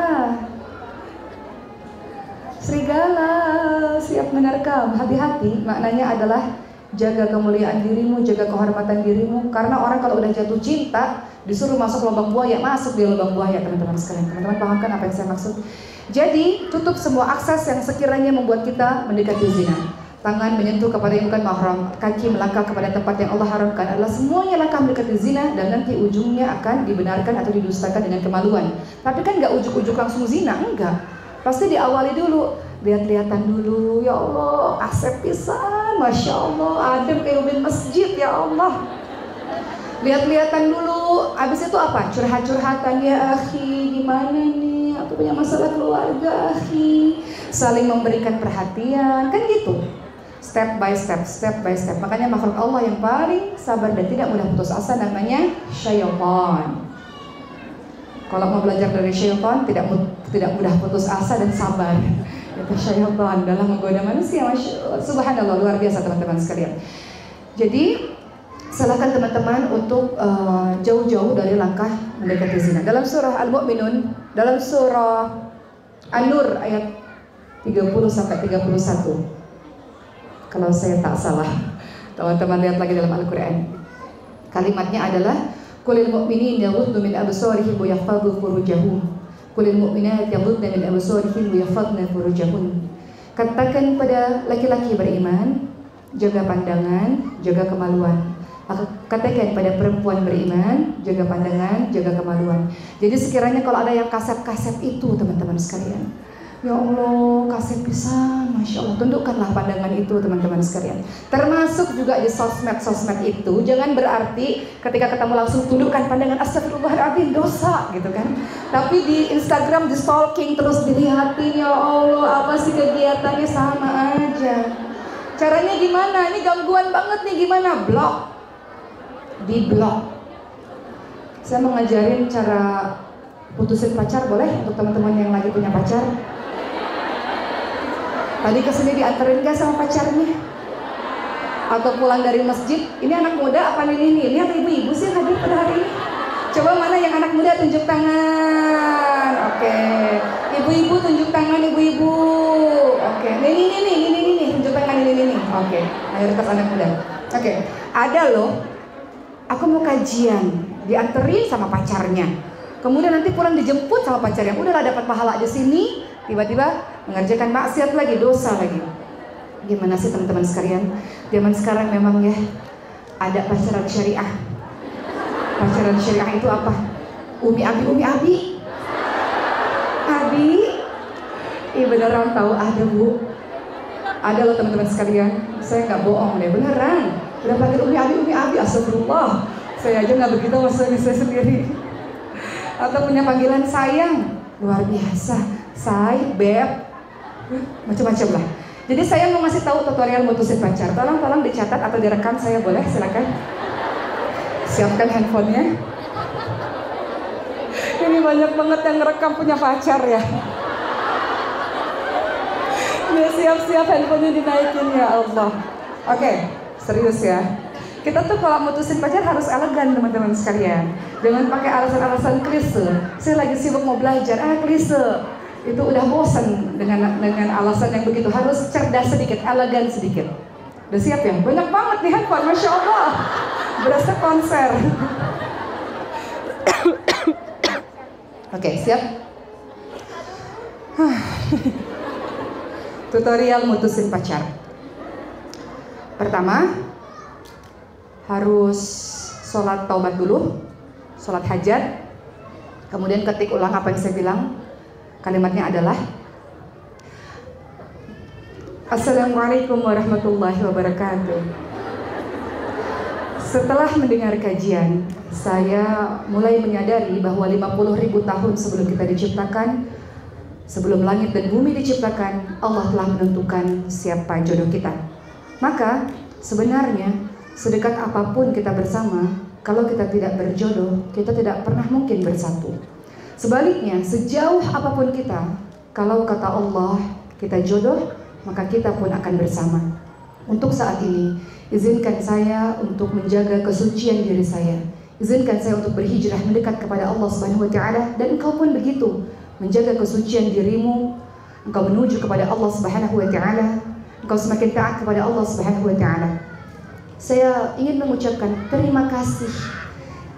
Serigala siap menerkam. Hati-hati, maknanya adalah jaga kemuliaan dirimu, jaga kehormatan dirimu. Karena orang kalau udah jatuh cinta, disuruh masuk lubang buaya, masuk di lubang buaya, teman-teman sekalian. Teman-teman pahamkan apa yang saya maksud? Jadi, tutup semua akses yang sekiranya membuat kita mendekati zina tangan menyentuh kepada yang bukan mahram, kaki melangkah kepada tempat yang Allah haramkan adalah semuanya langkah mendekati zina dan nanti ujungnya akan dibenarkan atau didustakan dengan kemaluan. Tapi kan nggak ujuk-ujuk langsung zina, enggak. Pasti diawali dulu, lihat-lihatan dulu, ya Allah, asep pisan, masya Allah, adem kayak masjid, ya Allah. Lihat-lihatan dulu, habis itu apa? Curhat-curhatan ya akhi, gimana nih? Aku punya masalah keluarga akhi. Saling memberikan perhatian, kan gitu step by step, step by step. Makanya makhluk Allah yang paling sabar dan tidak mudah putus asa namanya syaitan. Kalau mau belajar dari syaitan tidak tidak mudah putus asa dan sabar. Itu syaitan dalam menggoda manusia. Subhanallah luar biasa teman-teman sekalian. Jadi silakan teman-teman untuk uh, jauh-jauh dari langkah mendekati zina. Dalam surah Al-Mu'minun, dalam surah An-Nur ayat 30 sampai 31. Kalau saya tak salah. Teman-teman lihat lagi dalam Al-Qur'an. Kalimatnya adalah Kulil mu'minin yaghuddu min absarihim wa yahfadhu furujahum. Kulil mu'minat yaghuddu min absarihim wa furujahum. Katakan pada laki-laki beriman, jaga pandangan, jaga kemaluan. Katakan pada perempuan beriman, jaga pandangan, jaga kemaluan. Jadi sekiranya kalau ada yang kasep-kasep itu teman-teman sekalian, Ya Allah, kasih pisan, Masya Allah. Tundukkanlah pandangan itu teman-teman sekalian. Termasuk juga di sosmed-sosmed itu, jangan berarti ketika ketemu langsung tundukkan pandangan astagfirullahaladzim dosa gitu kan. Tapi di Instagram di stalking terus dilihatin ya Allah, apa sih kegiatannya sama aja. Caranya gimana? Ini gangguan banget nih gimana? Blok. Di blok. Saya mau ngajarin cara putusin pacar boleh untuk teman-teman yang lagi punya pacar? Tadi ke sini dianterin gak sama pacarnya? Atau pulang dari masjid? Ini anak muda apa ini ini? Ini atau ibu-ibu sih hadir pada hari ini? Coba mana yang anak muda tunjuk tangan? Oke. Ibu-ibu tunjuk tangan ibu-ibu. Oke. Ini ini ini ini ini tunjuk tangan ini ini. Oke. Mayoritas anak muda. Oke. Ada loh. Aku mau kajian, dianterin sama pacarnya. Kemudian nanti pulang dijemput sama pacarnya. Udahlah dapat pahala di sini, tiba-tiba mengerjakan maksiat lagi, dosa lagi. Gimana sih teman-teman sekalian? Zaman sekarang memang ya ada pacaran syariah. Pacaran syariah itu apa? Umi abi, umi abi. Abi, iya beneran tahu ada bu. Ada loh teman-teman sekalian. Saya nggak bohong deh, beneran. Udah panggil umi abi, umi abi, astagfirullah. Saya aja nggak begitu maksudnya saya sendiri. Atau punya panggilan sayang, luar biasa say, beb, macam-macam lah. Jadi saya mau ngasih tahu tutorial mutusin pacar. Tolong tolong dicatat atau direkam saya boleh silakan. Siapkan handphonenya. Ini banyak banget yang ngerekam punya pacar ya. Ini siap-siap handphonenya dinaikin ya Allah. Oke, serius ya. Kita tuh kalau mutusin pacar harus elegan teman-teman sekalian. Jangan pakai alasan-alasan klise. Saya lagi sibuk mau belajar. Ah klise itu udah bosan dengan dengan alasan yang begitu harus cerdas sedikit, elegan sedikit. Udah siap ya? Banyak banget nih handphone, masya Allah. Berasa konser. Oke, siap? Tutorial mutusin pacar. Pertama, harus sholat taubat dulu, sholat hajat, kemudian ketik ulang apa yang saya bilang, Kalimatnya adalah Assalamualaikum warahmatullahi wabarakatuh. Setelah mendengar kajian, saya mulai menyadari bahwa 50 ribu tahun sebelum kita diciptakan, sebelum langit dan bumi diciptakan, Allah telah menentukan siapa jodoh kita. Maka sebenarnya sedekat apa pun kita bersama, kalau kita tidak berjodoh, kita tidak pernah mungkin bersatu. Sebaliknya, sejauh apa pun kita, kalau kata Allah kita jodoh, maka kita pun akan bersama. Untuk saat ini, izinkan saya untuk menjaga kesucian diri saya. Izinkan saya untuk berhijrah mendekat kepada Allah Subhanahu wa taala dan engkau pun begitu, menjaga kesucian dirimu, engkau menuju kepada Allah Subhanahu wa taala, engkau semakin taat kepada Allah Subhanahu wa taala. Saya ingin mengucapkan terima kasih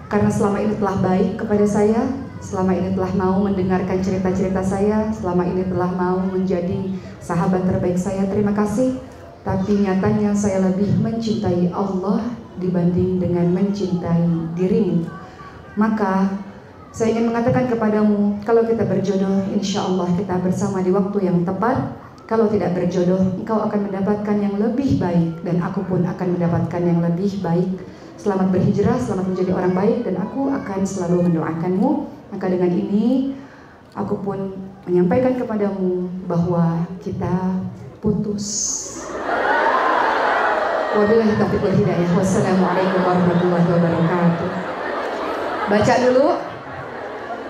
karena selama ini telah baik kepada saya, selama ini telah mau mendengarkan cerita-cerita saya, selama ini telah mau menjadi sahabat terbaik saya. Terima kasih. Tapi nyatanya saya lebih mencintai Allah dibanding dengan mencintai dirimu. Maka saya ingin mengatakan kepadamu, kalau kita berjodoh, insya Allah kita bersama di waktu yang tepat. Kalau tidak berjodoh, engkau akan mendapatkan yang lebih baik dan aku pun akan mendapatkan yang lebih baik. Selamat berhijrah, selamat menjadi orang baik dan aku akan selalu mendoakanmu maka dengan ini aku pun menyampaikan kepadamu bahwa kita putus. Wabillahi taufiq wal hidayah. Wassalamualaikum warahmatullahi wabarakatuh. Baca dulu.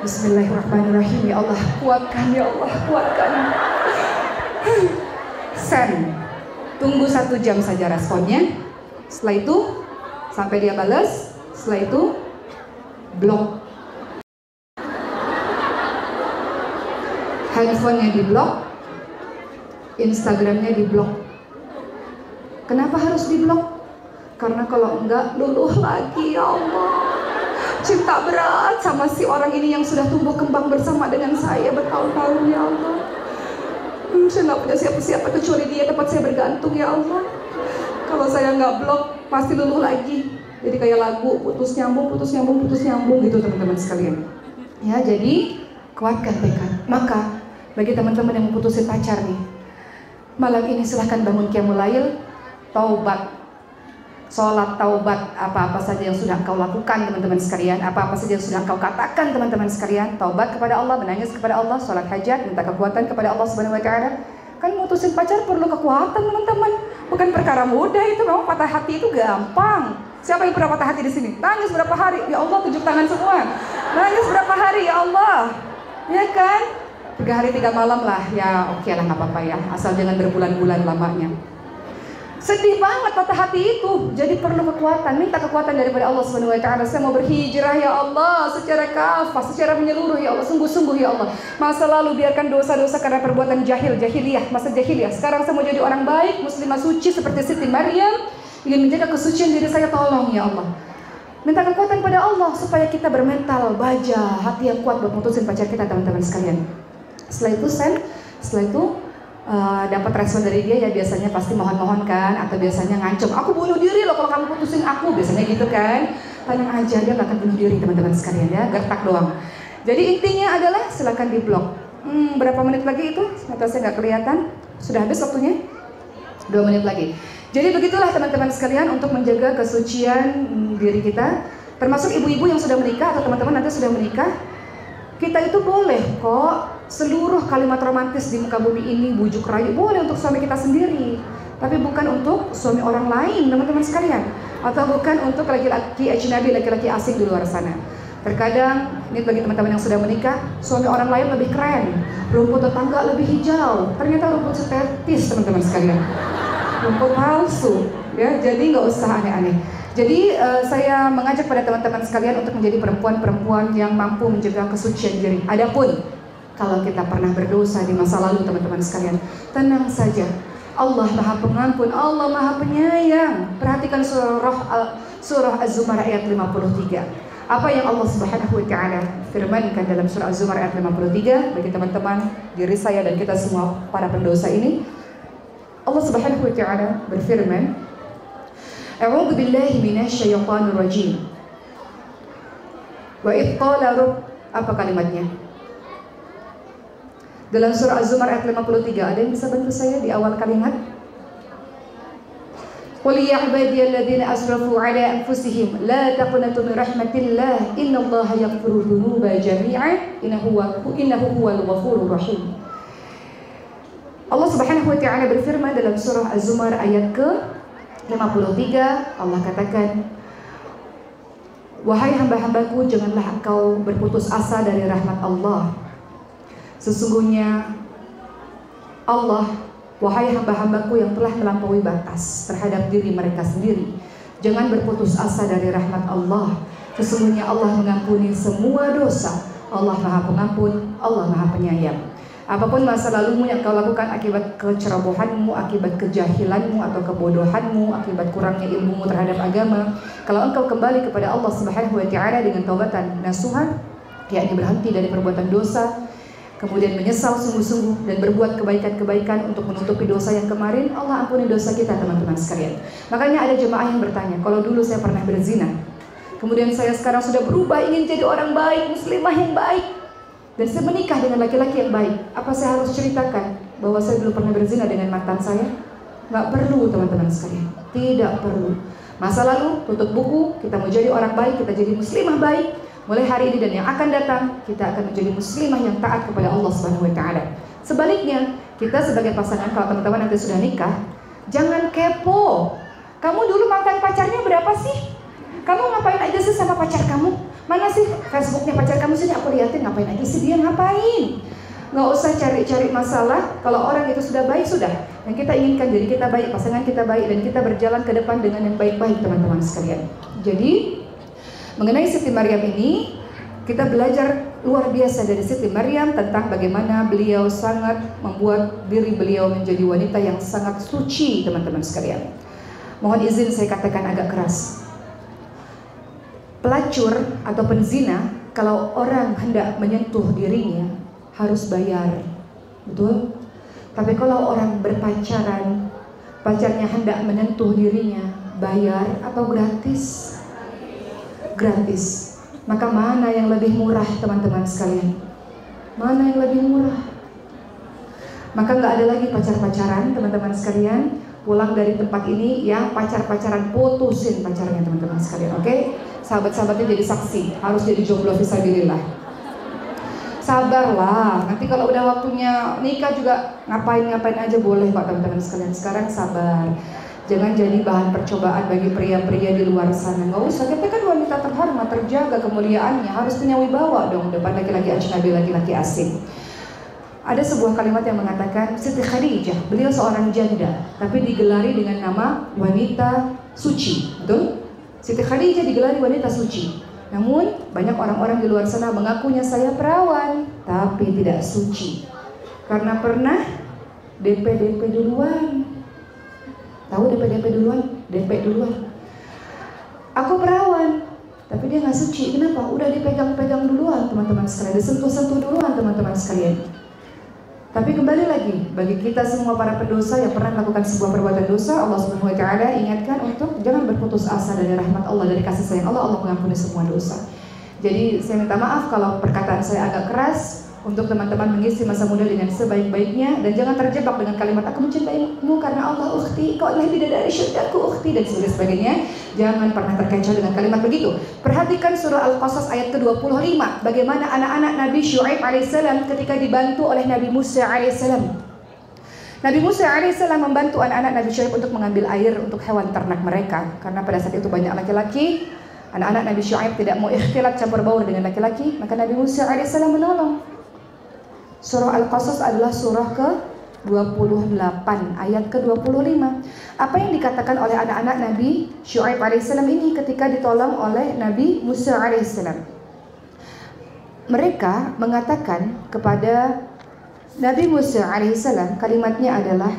Bismillahirrahmanirrahim ya Allah kuatkan ya Allah kuatkan send tunggu satu jam saja responnya setelah itu sampai dia balas setelah itu blok handphonenya di blok Instagramnya di blok kenapa harus di blok karena kalau enggak luluh lagi ya Allah. Cinta berat sama si orang ini yang sudah tumbuh kembang bersama dengan saya bertahun-tahun ya Allah. Hmm, saya nggak punya siapa-siapa kecuali dia tempat saya bergantung ya Allah. Kalau saya nggak blok pasti luluh lagi. Jadi kayak lagu putus nyambung putus nyambung putus nyambung gitu teman-teman sekalian. Ya jadi kuatkan tekad. Maka bagi teman-teman yang memutusin pacar nih. Malam ini silahkan bangun kiamulail taubat. Sholat taubat apa-apa saja yang sudah engkau lakukan teman-teman sekalian. Apa-apa saja yang sudah engkau katakan teman-teman sekalian. Taubat kepada Allah menangis kepada Allah sholat hajat minta kekuatan kepada Allah subhanahu wa ta'ala. Kan mutusin pacar perlu kekuatan teman-teman. Bukan perkara mudah itu memang patah hati itu gampang. Siapa yang pernah patah hati di sini? Nangis berapa hari? Ya Allah tujuh tangan semua. Nangis berapa hari? Ya Allah. Ya kan tiga hari tiga malam lah. Ya oke okay lah nggak apa-apa ya. Asal jangan berbulan-bulan lamanya. Sedih banget patah hati itu. Jadi perlu kekuatan. Minta kekuatan daripada Allah Subhanahu wa taala. Saya mau berhijrah ya Allah secara kafah secara menyeluruh ya Allah. Sungguh-sungguh ya Allah. Masa lalu biarkan dosa-dosa karena perbuatan jahil jahiliyah masa jahiliyah. Sekarang saya mau jadi orang baik muslimah suci seperti Siti Maryam. Ingin menjaga kesucian diri saya tolong ya Allah. Minta kekuatan pada Allah supaya kita bermental baja hati yang kuat buat mutusin pacar kita teman-teman sekalian setelah itu sen setelah itu uh, dapat respon dari dia ya biasanya pasti mohon-mohon kan atau biasanya ngancam aku bunuh diri loh kalau kamu putusin aku biasanya gitu kan. Tenang aja dia gak akan bunuh diri teman-teman sekalian ya gertak doang. Jadi intinya adalah silakan di blok hmm, berapa menit lagi itu? Mata saya nggak kelihatan. Sudah habis waktunya? Dua menit lagi. Jadi begitulah teman-teman sekalian untuk menjaga kesucian diri kita. Termasuk ibu-ibu yang sudah menikah atau teman-teman nanti sudah menikah kita itu boleh kok seluruh kalimat romantis di muka bumi ini bujuk rayu boleh untuk suami kita sendiri. Tapi bukan untuk suami orang lain teman-teman sekalian. Atau bukan untuk laki-laki ajnabi laki-laki asing di luar sana. Terkadang ini bagi teman-teman yang sudah menikah suami orang lain lebih keren. Rumput tetangga lebih hijau. Ternyata rumput sintetis teman-teman sekalian. Rumput palsu ya. Jadi nggak usah aneh-aneh. Jadi uh, saya mengajak pada teman-teman sekalian untuk menjadi perempuan-perempuan yang mampu menjaga kesucian diri. Adapun kalau kita pernah berdosa di masa lalu teman-teman sekalian. Tenang saja. Allah Maha Pengampun, Allah Maha Penyayang. Perhatikan surah surah Az-Zumar ayat 53. Apa yang Allah Subhanahu wa taala firmankan dalam surah Az-Zumar ayat 53 bagi teman-teman, diri saya dan kita semua para pendosa ini. Allah Subhanahu wa taala berfirman, A'udzu billahi minasyaitonir rajim. Wa idh qala apa kalimatnya? Dalam surah Az-Zumar ayat 53, ada yang bisa bantu saya di awal kalimat? Qul ya ibadiyalladzina asrafu ala anfusihim la taqnatu min rahmatillah innallaha yaghfiru dzunuba jami'a innahu innahu huwal ghafurur rahim. Allah Subhanahu wa taala berfirman dalam surah Az-Zumar ayat ke 53 Allah katakan Wahai hamba-hambaku janganlah engkau berputus asa dari rahmat Allah Sesungguhnya Allah, wahai hamba-hambaku yang telah melampaui batas terhadap diri mereka sendiri, jangan berputus asa dari rahmat Allah. Sesungguhnya Allah mengampuni semua dosa. Allah Maha Pengampun, Allah Maha Penyayang. Apa pun masa lalumu yang kau lakukan akibat kecerobohanmu, akibat kejahilanmu atau kebodohanmu, akibat kurangnya ilmumu terhadap agama, kalau engkau kembali kepada Allah Subhanahu wa taala dengan taubatan nasuhan, yakni berhenti dari perbuatan dosa, kemudian menyesal sungguh-sungguh dan berbuat kebaikan-kebaikan untuk menutupi dosa yang kemarin, Allah ampuni dosa kita teman-teman sekalian. Makanya ada jemaah yang bertanya, kalau dulu saya pernah berzina, kemudian saya sekarang sudah berubah ingin jadi orang baik, muslimah yang baik, dan saya menikah dengan laki-laki yang baik, apa saya harus ceritakan bahwa saya dulu pernah berzina dengan mantan saya? Gak perlu teman-teman sekalian, tidak perlu. Masa lalu tutup buku, kita mau jadi orang baik, kita jadi muslimah baik, mulai hari ini dan yang akan datang kita akan menjadi muslimah yang taat kepada Allah Subhanahu wa taala. Sebaliknya, kita sebagai pasangan kalau teman-teman nanti sudah nikah, jangan kepo. Kamu dulu mantan pacarnya berapa sih? kamu ngapain aja sih sama pacar kamu? Mana sih Facebooknya pacar kamu sini aku liatin ngapain aja sih dia ngapain? Nggak usah cari-cari masalah. Kalau orang itu sudah baik sudah. Yang kita inginkan jadi kita baik, pasangan kita baik dan kita berjalan ke depan dengan yang baik-baik teman-teman sekalian. Jadi mengenai Siti Maryam ini kita belajar luar biasa dari Siti Maryam tentang bagaimana beliau sangat membuat diri beliau menjadi wanita yang sangat suci teman-teman sekalian. Mohon izin saya katakan agak keras. Pelacur atau penzina kalau orang hendak menyentuh dirinya harus bayar. Betul? Tapi kalau orang berpacaran pacarnya hendak menyentuh dirinya bayar atau gratis gratis maka mana yang lebih murah teman-teman sekalian mana yang lebih murah maka nggak ada lagi pacar-pacaran teman-teman sekalian pulang dari tempat ini yang pacar-pacaran putusin pacarnya teman-teman sekalian oke okay? sahabat-sahabatnya jadi saksi, harus jadi jomblo visabilillah. Sabarlah, nanti kalau udah waktunya nikah juga ngapain-ngapain aja boleh Pak teman-teman sekalian. Sekarang sabar. Jangan jadi bahan percobaan bagi pria-pria di luar sana. Nggak usah, kita kan wanita terhormat, terjaga kemuliaannya, harus punya wibawa dong depan laki-laki ajnabi, laki-laki asing. Ada sebuah kalimat yang mengatakan Siti Khadijah, beliau seorang janda, tapi digelari dengan nama wanita suci, betul? Siti Khadijah digelari wanita suci. Namun banyak orang-orang di luar sana mengakunya saya perawan, tapi tidak suci. Karena pernah DP-DP duluan. Tahu DP-DP duluan? DP duluan. Aku perawan, tapi dia nggak suci. Kenapa? Udah dipegang-pegang duluan teman-teman sekalian, disentuh-sentuh duluan teman-teman sekalian. Tapi kembali lagi, bagi kita semua para pendosa yang pernah melakukan sebuah perbuatan dosa, Allah Subhanahu wa taala ingatkan untuk jangan berputus asa dari rahmat Allah, dari kasih sayang Allah, Allah mengampuni semua dosa. Jadi saya minta maaf kalau perkataan saya agak keras, untuk teman-teman mengisi masa muda dengan sebaik-baiknya. Dan jangan terjebak dengan kalimat aku mencintaimu karena Allah ukhti. Kau adalah bidadari syurgaku ukhti dan sebagainya. Jangan pernah terkecoh dengan kalimat begitu. Perhatikan surah Al-Qasas ayat ke-25 bagaimana anak-anak Nabi Syuaib alaihissalam ketika dibantu oleh Nabi Musa alaihissalam Nabi Musa alaihissalam membantu anak-anak Nabi Syuaib untuk mengambil air untuk hewan ternak mereka. Karena pada saat itu banyak laki-laki anak-anak Nabi Syuaib tidak mau ikhtilat campur baur dengan laki-laki maka Nabi Musa alaihissalam menolong Surah Al-Qasas adalah surah ke 28 ayat ke-25. Apa yang dikatakan oleh anak-anak Nabi Syuaib alaihissalam ini ketika ditolong oleh Nabi Musa alaihissalam? Mereka mengatakan kepada Nabi Musa alaihissalam kalimatnya adalah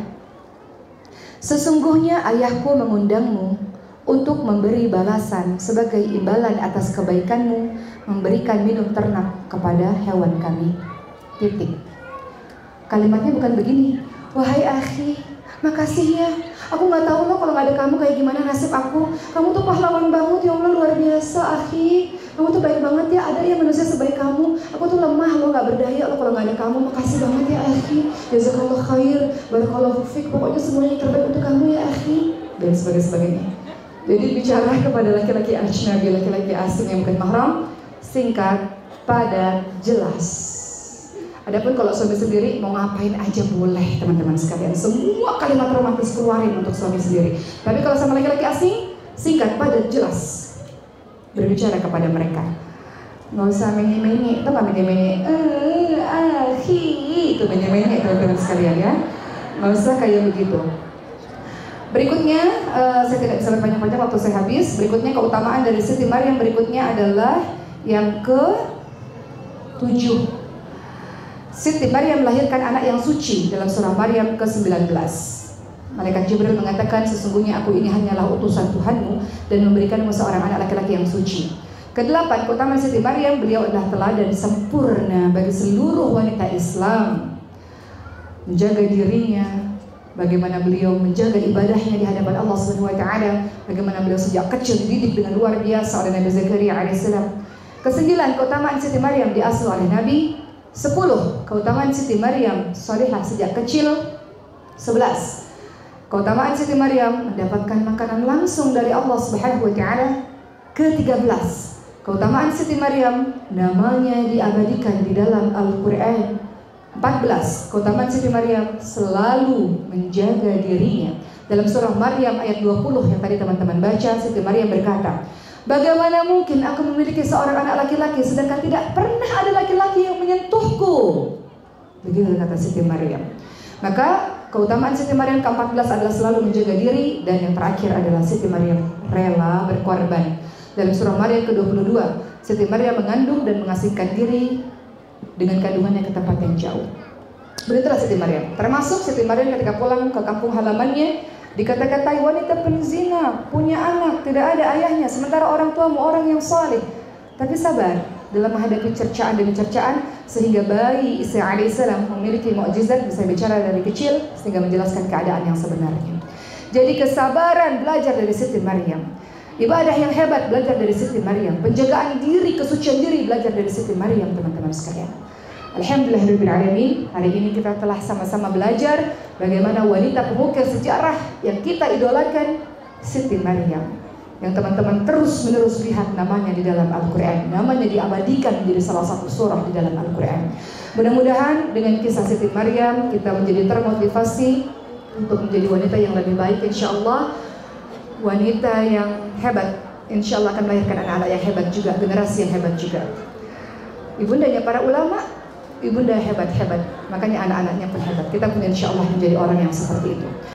Sesungguhnya ayahku mengundangmu untuk memberi balasan sebagai imbalan atas kebaikanmu memberikan minum ternak kepada hewan kami. Titik. Kalimatnya bukan begini. Wahai akhi, makasih ya. Aku nggak tahu loh kalau nggak ada kamu kayak gimana nasib aku. Kamu tuh pahlawan banget ya Allah luar biasa akhi. Kamu tuh baik banget ya. Ada yang manusia sebaik kamu. Aku tuh lemah lo nggak berdaya lo kalau nggak ada kamu. Makasih banget ya akhi. Jazakallah khair. Barakallahu fiik. Pokoknya semuanya terbaik untuk kamu ya akhi. Dan sebagainya. sebagainya. Jadi bicara kepada laki-laki ajnabi, laki-laki asing yang bukan mahram, singkat, padat, jelas. Adapun kalau suami sendiri mau ngapain aja boleh teman-teman sekalian. Semua kalimat romantis keluarin untuk suami sendiri. Tapi kalau sama laki-laki asing, singkat, padat, jelas. Berbicara kepada mereka. Nggak usah menye-menye, itu nggak menye-menye. Eh, ahi, itu menye-menye teman-teman sekalian ya. Nggak usah kayak begitu. Berikutnya, uh, saya tidak bisa berpanjang-panjang waktu saya habis. Berikutnya keutamaan dari Siti Maryam berikutnya adalah yang ke tujuh Siti Maryam melahirkan anak yang suci dalam surah Maryam ke-19. Malaikat Jibril mengatakan sesungguhnya aku ini hanyalah utusan Tuhanmu dan memberikanmu seorang anak laki-laki yang suci. Kedelapan, keutamaan Siti Maryam, beliau adalah teladan sempurna bagi seluruh wanita Islam. Menjaga dirinya, bagaimana beliau menjaga ibadahnya di hadapan Allah Subhanahu wa taala, bagaimana beliau sejak kecil dididik dengan luar biasa oleh Nabi Zakaria alaihissalam. Kesembilan, keutamaan Siti Maryam diasuh oleh Nabi Sepuluh, keutamaan Siti Maryam solehah sejak kecil. Sebelas, keutamaan Siti Maryam mendapatkan makanan langsung dari Allah Subhanahu wa taala. Ke-13, keutamaan Siti Maryam namanya diabadikan di dalam Al-Qur'an. 14. Keutamaan Siti Maryam selalu menjaga dirinya. Dalam surah Maryam ayat 20 yang tadi teman-teman baca, Siti Maryam berkata, Bagaimana mungkin aku memiliki seorang anak laki-laki sedangkan tidak pernah ada laki-laki yang menyentuhku? Begitu kata Siti Maryam. Maka keutamaan Siti Maryam ke-14 adalah selalu menjaga diri dan yang terakhir adalah Siti Maryam rela berkorban. Dalam surah Maryam ke-22, Siti Maryam mengandung dan mengasingkan diri dengan kandungannya ke tempat yang jauh. Begitulah Siti Maryam. Termasuk Siti Maryam ketika pulang ke kampung halamannya Dikata-katai wanita penzina, punya anak, tidak ada ayahnya, sementara orang tuamu orang yang saleh. Tapi sabar dalam menghadapi cercaan demi cercaan sehingga bayi Isa alaihissalam memiliki mukjizat bisa bicara dari kecil sehingga menjelaskan keadaan yang sebenarnya. Jadi kesabaran belajar dari Siti Maryam. Ibadah yang hebat belajar dari Siti Maryam. Penjagaan diri, kesucian diri belajar dari Siti Maryam teman-teman sekalian. Alhamdulillahirrahmanirrahim Hari ini kita telah sama-sama belajar Bagaimana wanita pemukir sejarah Yang kita idolakan Siti Maryam. Yang teman-teman terus menerus lihat namanya di dalam Al-Quran. Namanya diabadikan menjadi salah satu surah di dalam Al-Quran. Mudah-mudahan dengan kisah Siti Maryam Kita menjadi termotivasi Untuk menjadi wanita yang lebih baik Insya Allah Wanita yang hebat Insya Allah akan melahirkan anak-anak yang hebat juga Generasi yang hebat juga. Ibundanya para ulama ibunda hebat-hebat, makanya anak-anaknya pun hebat. Kita pun insya Allah menjadi orang yang seperti itu.